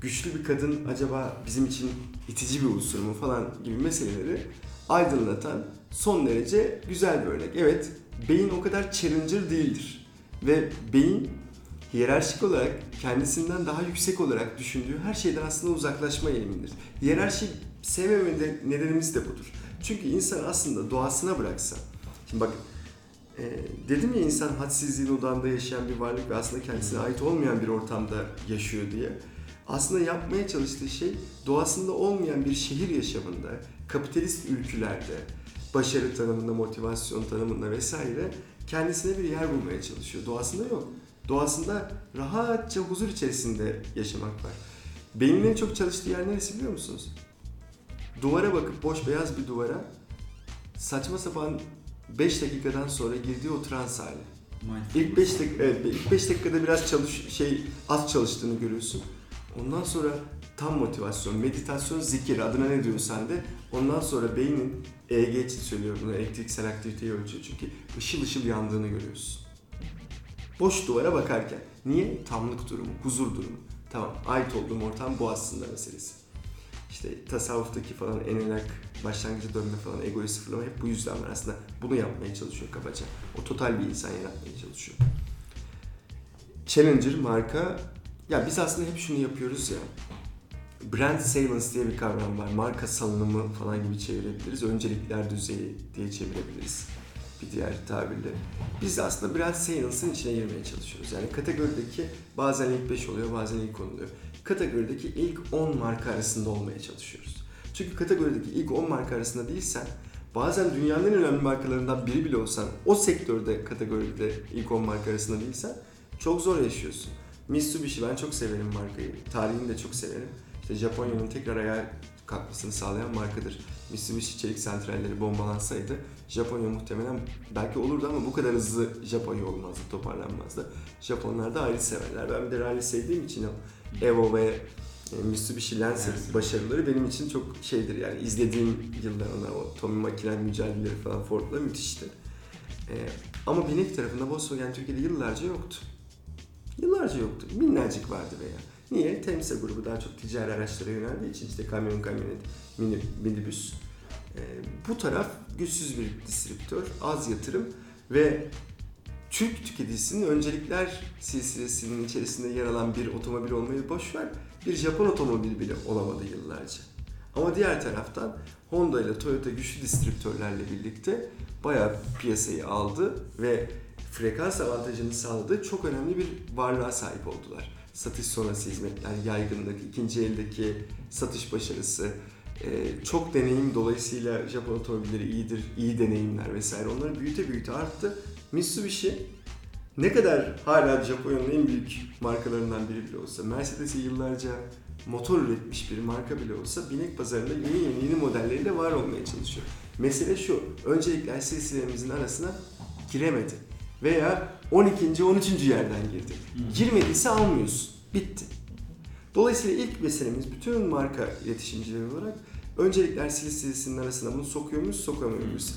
Güçlü bir kadın acaba bizim için itici bir unsur mu falan gibi meseleleri aydınlatan son derece güzel bir örnek. Evet, beyin o kadar challenger değildir. Ve beyin hiyerarşik olarak kendisinden daha yüksek olarak düşündüğü her şeyden aslında uzaklaşma eğilimindir. Hiyerarşi sevmeme de- nedenimiz de budur. Çünkü insan aslında doğasına bıraksa, şimdi bak e, dedim ya insan hadsizliğin odağında yaşayan bir varlık ve aslında kendisine ait olmayan bir ortamda yaşıyor diye. Aslında yapmaya çalıştığı şey doğasında olmayan bir şehir yaşamında, kapitalist ülkülerde, başarı tanımında, motivasyon tanımında vesaire kendisine bir yer bulmaya çalışıyor. Doğasında yok. Doğasında rahatça huzur içerisinde yaşamak var. Beynin en çok çalıştığı yer neresi biliyor musunuz? Duvara bakıp boş beyaz bir duvara saçma sapan 5 dakikadan sonra girdiği o trans hali. İlk 5 dakika, evet, ilk 5 dakikada biraz çalış şey az çalıştığını görüyorsun. Ondan sonra tam motivasyon, meditasyon, zikir adına ne diyorsun sen de. Ondan sonra beynin EEG için söylüyorum bunu elektriksel aktiviteyi ölçüyor çünkü ışıl ışıl yandığını görüyorsun. Boş duvara bakarken. Niye? Tamlık durumu, huzur durumu. Tamam, ait olduğum ortam bu aslında meselesi. İşte tasavvuftaki falan enelak, başlangıcı dönme falan, egoyu sıfırlama hep bu yüzden var aslında. Bunu yapmaya çalışıyor kabaca. O total bir insan yaratmaya çalışıyor. Challenger marka, ya biz aslında hep şunu yapıyoruz ya. Brand salience diye bir kavram var. Marka salınımı falan gibi çevirebiliriz. Öncelikler düzeyi diye çevirebiliriz bir diğer tabirle. Biz aslında brand salience'ın içine girmeye çalışıyoruz. Yani kategorideki bazen ilk 5 oluyor, bazen ilk 10 oluyor. Kategorideki ilk 10 marka arasında olmaya çalışıyoruz. Çünkü kategorideki ilk 10 marka arasında değilsen bazen dünyanın en önemli markalarından biri bile olsan o sektörde kategoride ilk 10 marka arasında değilsen çok zor yaşıyorsun. Mitsubishi ben çok severim markayı. Tarihini de çok severim. İşte Japonya'nın tekrar ayağa kalkmasını sağlayan markadır. Mitsubishi çelik santralleri bombalansaydı Japonya muhtemelen belki olurdu ama bu kadar hızlı Japonya olmazdı, toparlanmazdı. Japonlar da ayrı severler. Ben bir de rally sevdiğim için Evo ve e, Mitsubishi Lancer Lancer. başarıları benim için çok şeydir yani izlediğim yıllar onlar o Tommy Makinen mücadeleleri falan Ford'la müthişti. E, ama binek tarafında Volkswagen Türkiye'de yıllarca yoktu. Yıllarca yoktu. Minnacık vardı veya. Niye? Temsa grubu daha çok ticari araçlara yöneldiği için işte kamyon, kamyonet, mini, minibüs. Ee, bu taraf güçsüz bir distribütör, az yatırım ve Türk tüketicisinin öncelikler silsilesinin içerisinde yer alan bir otomobil olmayı boş ver, bir Japon otomobili bile olamadı yıllarca. Ama diğer taraftan Honda ile Toyota güçlü distribütörlerle birlikte bayağı piyasayı aldı ve frekans avantajını sağladığı çok önemli bir varlığa sahip oldular. Satış sonrası hizmetler, yaygınlık, ikinci eldeki satış başarısı, e, çok deneyim dolayısıyla Japon otomobilleri iyidir, iyi deneyimler vesaire onları büyüte büyüte arttı. Mitsubishi ne kadar hala Japonya'nın en büyük markalarından biri bile olsa, Mercedes'e yıllarca motor üretmiş bir marka bile olsa binek pazarında yeni yeni yeni modelleriyle var olmaya çalışıyor. Mesele şu, öncelikler silsilemizin arasına giremedi. Veya 12. 13. yerden girdi. Girmediyse almıyorsun. Bitti. Dolayısıyla ilk meselemiz bütün marka iletişimcileri olarak öncelikler silsilesinin arasına bunu sokuyor muyuz, sokamıyor muyuz?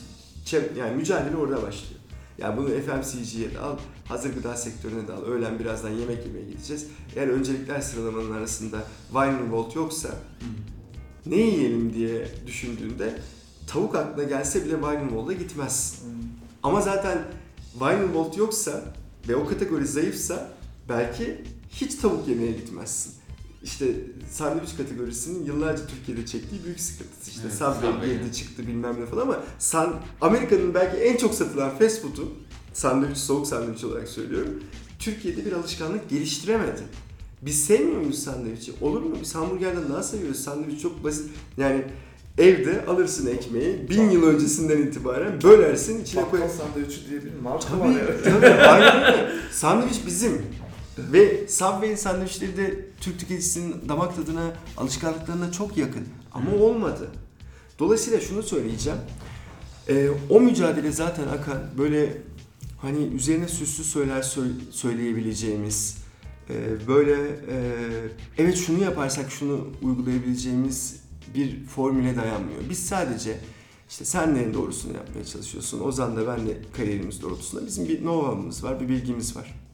Yani mücadele orada başlıyor. Yani bunu FMCG'ye de al, hazır gıda sektörüne de al. Öğlen birazdan yemek yemeye gideceğiz. Eğer öncelikler sıralamanın arasında Wine Volt yoksa ne yiyelim diye düşündüğünde tavuk aklına gelse bile Wine Volt'a gitmez. Ama zaten Wine Volt yoksa ve o kategori zayıfsa belki hiç tavuk yemeye gitmezsin. İşte sandviç kategorisinin yıllarca Türkiye'de çektiği büyük sıkıntısı. İşte Evet, Subway girdi çıktı bilmem ne falan ama san, Amerika'nın belki en çok satılan fast food'u sandviç, soğuk sandviç olarak söylüyorum. Türkiye'de bir alışkanlık geliştiremedi. Biz sevmiyor muyuz sandviçi? Olur mu? Biz hamburgerden daha seviyoruz. Sandviç çok basit. Yani evde alırsın ekmeği bin yıl öncesinden itibaren bölersin içine Bakkal koyarsın. sandviçi diye bir marka Tabii, var ya. tabii. Aynen öyle. Sandviç bizim. Ve Subway'in sandviçleri de Türk tüketicisinin damak tadına, alışkanlıklarına çok yakın. Ama olmadı. Dolayısıyla şunu söyleyeceğim. Ee, o mücadele zaten akan böyle hani üzerine süslü söyler sö- söyleyebileceğimiz e, böyle e, evet şunu yaparsak şunu uygulayabileceğimiz bir formüle dayanmıyor. Biz sadece işte sen neyin doğrusunu yapmaya çalışıyorsun. Ozan da ben de kariyerimiz doğrultusunda bizim bir know-how'ımız var, bir bilgimiz var.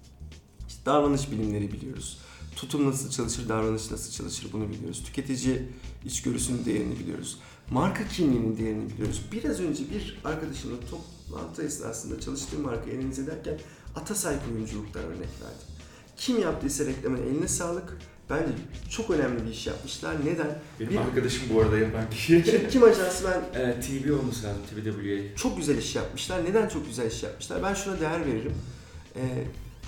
Davranış bilimleri biliyoruz. Tutum nasıl çalışır, davranış nasıl çalışır bunu biliyoruz. Tüketici içgörüsünün değerini biliyoruz. Marka kimliğinin değerini biliyoruz. Biraz önce bir arkadaşımla toplantı esnasında çalıştığım markayı analiz ederken Atasay kuyumculuktan örnek verdim. Kim yaptıysa reklamın eline sağlık. Bence çok önemli bir iş yapmışlar. Neden? Benim Bir- arkadaşım bu arada yapan kişi. Kim, kim ajansı ben [LAUGHS] Ee, TB olması lazım, TBWA. çok güzel iş yapmışlar. Neden çok güzel iş yapmışlar? Ben şuna değer veririm. Ee,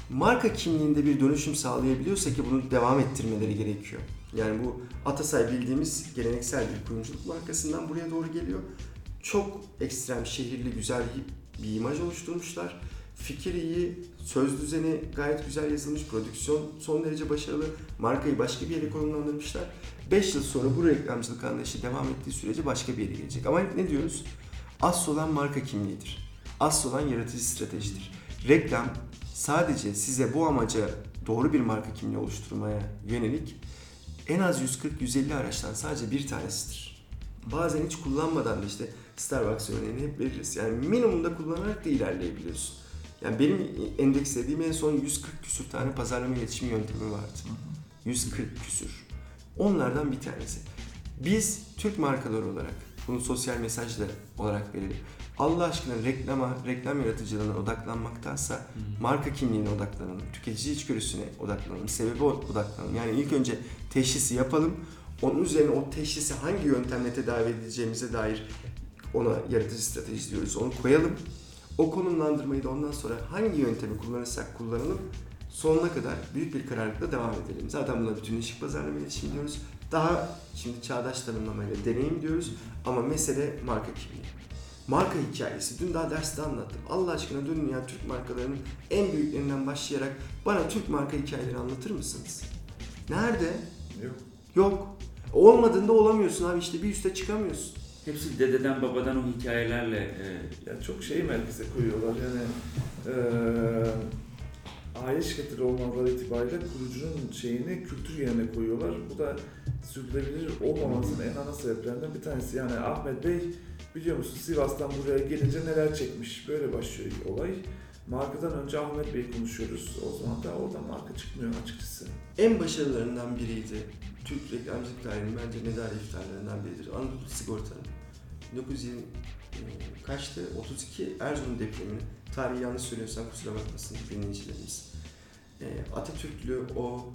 marka kimliğinde bir dönüşüm sağlayabiliyorsa ki bunu devam ettirmeleri gerekiyor. Yani bu Atasay bildiğimiz geleneksel bir kuyumculuk markasından buraya doğru geliyor. Çok ekstrem, şehirli, güzel bir imaj oluşturmuşlar. Fikir iyi, söz düzeni gayet güzel yazılmış, prodüksiyon son derece başarılı. Markayı başka bir yere konumlandırmışlar. 5 yıl sonra bu reklamcılık anlayışı devam ettiği sürece başka bir yere gelecek. Ama ne diyoruz? Asıl olan marka kimliğidir. Asıl olan yaratıcı stratejidir. Reklam sadece size bu amaca doğru bir marka kimliği oluşturmaya yönelik en az 140-150 araçtan sadece bir tanesidir. Bazen hiç kullanmadan da işte Starbucks örneğini hep veririz. Yani minimumda kullanarak da ilerleyebiliyorsun. Yani benim endekslediğim en son 140 küsür tane pazarlama iletişim yöntemi vardı. 140 küsür. Onlardan bir tanesi. Biz Türk markaları olarak bunu sosyal mesajla olarak verelim. Allah aşkına reklama, reklam yaratıcılığına odaklanmaktansa marka kimliğine odaklanalım, tüketici içgörüsüne odaklanalım, sebebe odaklanalım. Yani ilk önce teşhisi yapalım, onun üzerine o teşhisi hangi yöntemle tedavi edeceğimize dair ona yaratıcı strateji diyoruz. Onu koyalım. O konumlandırmayı da ondan sonra hangi yöntemi kullanırsak kullanalım sonuna kadar büyük bir kararlılıkla devam edelim. Zaten buna bütünleşik pazarlama iletişim diyoruz. Daha şimdi çağdaş tanımlamayla deneyim diyoruz ama mesele marka kimliği. Marka hikayesi. Dün daha derste anlattım. Allah aşkına dönün ya Türk markalarının en büyüklerinden başlayarak bana Türk marka hikayeleri anlatır mısınız? Nerede? Yok. Yok. Olmadığında olamıyorsun abi işte bir üste çıkamıyorsun. Hepsi dededen babadan o hikayelerle e, Ya çok şey merkeze koyuyorlar yani eee aile şirketleri olmaları itibariyle kurucunun şeyini kültür yerine koyuyorlar. Bu da sürdürülebilir olmamasının en ana sebeplerinden bir tanesi. Yani Ahmet Bey biliyor musun Sivas'tan buraya gelince neler çekmiş. Böyle başlıyor olay. Markadan önce Ahmet Bey konuşuyoruz. O zaman da oradan marka çıkmıyor açıkçası. En başarılarından biriydi. Türk reklamcılık tarihinin bence medar iftarlarından biridir. Anadolu Sigorta'nın 1920 e, kaçtı? 32 Erzurum depremini tarihi yanlış söylüyorsam kusura bakmasın dinleyicilerimiz. E, Atatürklü o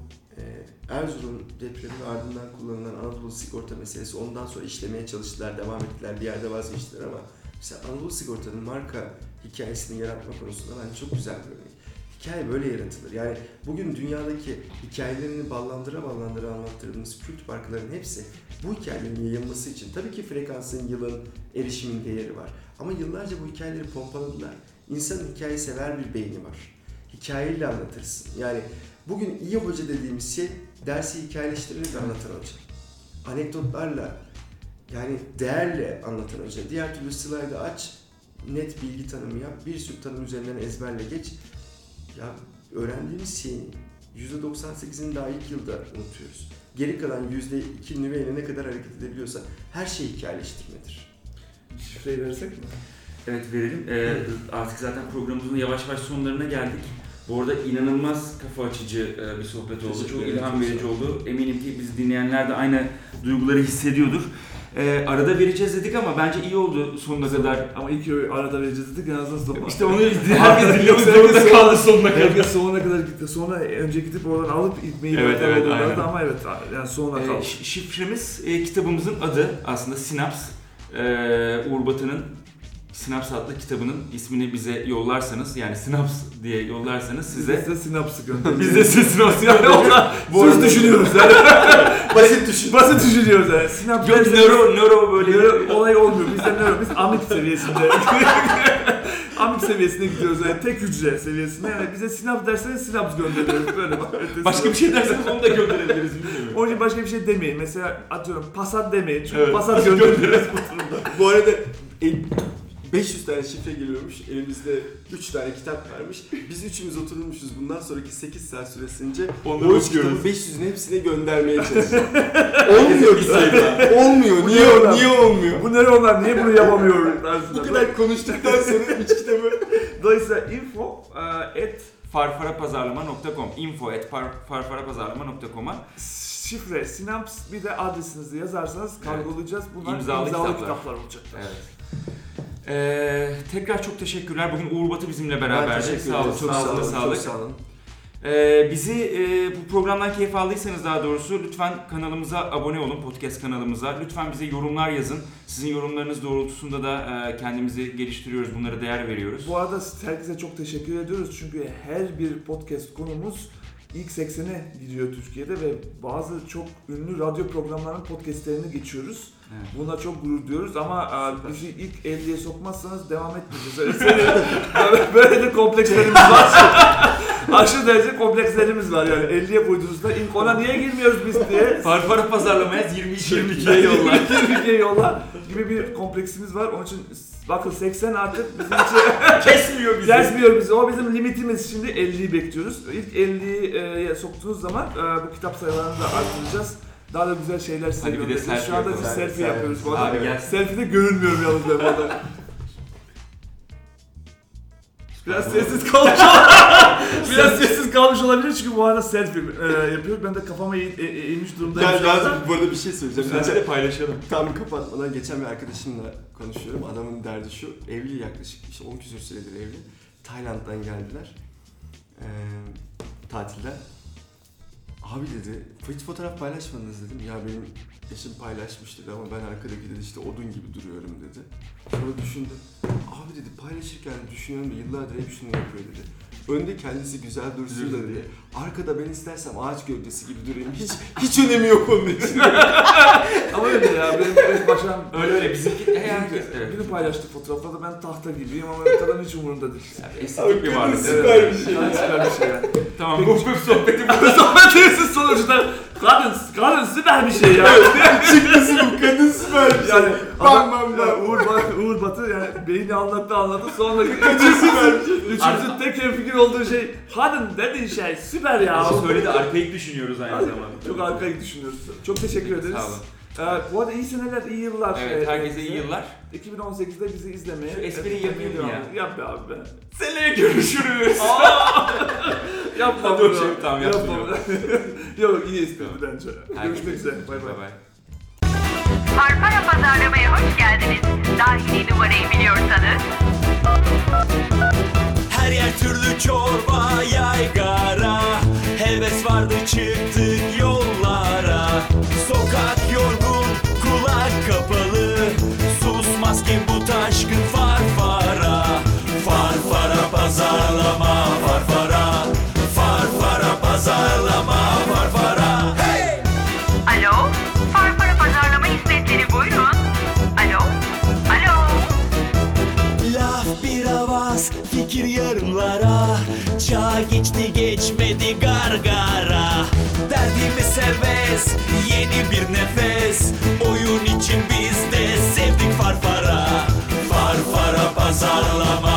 Erzurum depremi ve ardından kullanılan Anadolu Sigorta meselesi ondan sonra işlemeye çalıştılar, devam ettiler, bir yerde vazgeçtiler ama mesela Anadolu Sigorta'nın marka hikayesini yaratma konusunda bence çok güzel bir örnek. Hikaye böyle yaratılır. Yani bugün dünyadaki hikayelerini ballandıra ballandıra anlattırdığımız kült markaların hepsi bu hikayelerin yayılması için tabii ki frekansın, yılın, erişimin değeri var. Ama yıllarca bu hikayeleri pompaladılar. İnsanın hikaye sever bir beyni var. Hikayeyle anlatırsın. Yani bugün iyi hoca dediğimiz şey dersi hikayeleştirerek anlatan hoca. Anekdotlarla yani değerle anlatan hoca. Diğer türlü slaydı aç, net bilgi tanımı yap, bir sürü tanım üzerinden ezberle geç. Ya öğrendiğimiz şeyin %98'ini daha ilk yılda unutuyoruz. Geri kalan %2 nüveyle ne kadar hareket edebiliyorsa her şey hikayeleştirmedir. Şifreyi versek mi? Evet verelim. Ee, artık zaten programımızın yavaş yavaş sonlarına geldik. Bu arada inanılmaz kafa açıcı e, bir sohbet oldu. Çok ilham verici oldu. Eminim ki biz dinleyenler de aynı duyguları hissediyordur. Ee, arada vereceğiz dedik ama bence iyi oldu sonuna kadar. Ama ilk arada vereceğiz dedik en azından sonra. İşte onu herkes [LAUGHS] dinlemek zorunda kaldı sonuna kadar. Herkes sonuna kadar gitti. Sonra önce gidip oradan alıp ilmeği Evet, evet, aynen. ama evet yani sonuna Ee, kaldı. şi- şifremiz e, kitabımızın adı aslında Sinaps. Ee, Uğur Batı'nın Sinaps adlı kitabının ismini bize yollarsanız yani Sinaps diye yollarsanız size Size sinapsı göndereceğiz. biz de size Sinaps yani onlar [LAUGHS] Bu arada düşünüyoruz yani. [LAUGHS] Basit düşün. Basit düşünüyoruz yani. Sinap Yok nöro, nöro böyle Nöro olay olmuyor. Bizde nöro. Biz amip seviyesinde. [LAUGHS] amip seviyesine gidiyoruz yani. Tek hücre seviyesinde. Yani bize sinap derseniz sinaps gönderiyoruz. Böyle bak. Başka bir şey derseniz onu da gönderebiliriz bilmiyorum. Onun için başka bir şey demeyin. Mesela atıyorum pasat demeyin. Çünkü Evet. pasat göndeririz bu durumda. Bu arada el- 500 tane şifre geliyormuş. Elimizde 3 tane kitap varmış. Biz üçümüz oturmuşuz. Bundan sonraki 8 saat süresince Onları o üç okuyoruz. kitabı 500'ün hepsine göndermeye çalışacağız. [LAUGHS] olmuyor bir sayfa. Olmuyor. Bu Niye, ne olan? niye olmuyor? Bu ne onlar? Niye bunu yapamıyor? [LAUGHS] Bu kadar konuştuktan sonra [LAUGHS] 3 kitabı Dolayısıyla info e, at farfarapazarlama.com info at far- farfarapazarlama.com'a şifre sinaps bir de adresinizi yazarsanız kargolayacağız. Bunlar İmzalı imzalı, kitaplar. kitaplar. olacak. Evet. Ee, tekrar çok teşekkürler. Bugün Uğur Batı bizimle beraberdi. Sağ olun. Çok sağ olun. sağlık. Çok sağ olun. Ee, bizi e, bu programdan keyif aldıysanız daha doğrusu lütfen kanalımıza abone olun, podcast kanalımıza. Lütfen bize yorumlar yazın. Sizin yorumlarınız doğrultusunda da e, kendimizi geliştiriyoruz, bunlara değer veriyoruz. Bu arada herkese çok teşekkür ediyoruz çünkü her bir podcast konumuz ilk 80'e gidiyor Türkiye'de ve bazı çok ünlü radyo programlarının podcastlerini geçiyoruz. Evet. Buna çok gurur duyuyoruz ama e, bizi ilk 50'ye sokmazsanız devam etmeyeceğiz. Öyle söyleyeyim. [LAUGHS] Böyle- Böyle de komplekslerimiz var. [LAUGHS] Aşırı derece komplekslerimiz var yani 50'ye koyduğunuzda ilk ona niye girmiyoruz biz diye Farfara pazarlamaya 22 22'ye yolla. 22'ye yolla gibi bir kompleksimiz var. Onun için bakın 80 artık bizim için [LAUGHS] Kesmiyor bizi. Kesmiyor bizi. O bizim limitimiz. Şimdi 50'yi bekliyoruz. İlk 50'ye soktuğunuz zaman e, bu kitap sayılarını da artıracağız. Daha da güzel şeyler size Hadi bir de göndereceğiz. selfie Şu anda biz yapalım. selfie Selfie. yapıyoruz. Bu arada Abi gel. Selfie'de görünmüyorum yalnız ben burada. Biraz sessiz kalmış [LAUGHS] Biraz sessiz kalmış olabilir çünkü bu arada selfie e, yapıyoruz. Ben de kafama eğ- e- e- eğilmiş durumdayım. Ya şu anda. bu arada bir şey söyleyeceğim. Bence Geçen, de paylaşalım. tam kapatmadan geçen bir arkadaşımla konuşuyorum. Adamın derdi şu. Evli yaklaşık işte 10 küsur süredir evli. Tayland'dan geldiler. Ee, tatilden. Abi dedi hiç fotoğraf paylaşmadınız dedim. Ya benim eşim paylaşmış dedi ama ben arkadaki dedi işte odun gibi duruyorum dedi. Sonra düşündüm. Abi dedi paylaşırken düşünüyorum da yıllardır hep şunu yapıyor dedi. Önde kendisi güzel dursun da dedi. Arkada ben istersem ağaç gövdesi gibi durayım. Hiç hiç önemi yok onun için. [LAUGHS] Ama öyle ya benim, benim başım Öyle öyle bizimki herkes evet. Biri paylaştı fotoğraflarda ben tahta gibiyim ama kadın hiç umurunda değil. Estetik bir varlık. Süper bir şey. Yani süper bir şey yani. Tamam bu bu sohbeti Bu sohbetimizin sonucunda kadın, kadın süper bir şey ya. Çıktısı bu kadın süper bir şey. Yani Bam adam, bam yani bam. Uğur, Uğur Batı yani beyni anlattı anlattı sonra [LAUGHS] üçüncü, üçüncü tek fikir olduğu şey kadın dediğin şey süper ya. söyledi arkaik düşünüyoruz aynı zamanda. Çok arkayı düşünüyoruz. Çok teşekkür ederiz. Sağ olun. Ee, bu arada iyi seneler, iyi yıllar. Evet Ee, herkese iyi yıllar. 2018'de bizi izlemeye. Şu espriyi yapayım ya. Yap be abi be. Seneye görüşürüz. [LAUGHS] Yapma Hadi bunu. hoşçakalın, tamam, Yapma. Yok [LAUGHS] iyi espriydi bence. Görüşmek üzere. Bay bay. Farfara pazarlamaya hoş geldiniz. Dahili numarayı biliyorsanız Her yer türlü çorba yaygara Heves vardı çıktık yollara kapalı. Susmaz ki bu taşkın farfara. Farfara pazarlama farfara. Farfara pazarlama farfara. Hey! Alo, Farfara pazarlama hizmetleri buyurun. Alo, alo. Laf bir avaz, fikir yarımlara. Çağ geçti geçmedi gargara. Derdimiz heves, yeni bir nefes biz de sevdik farfara. Farfara pazarlama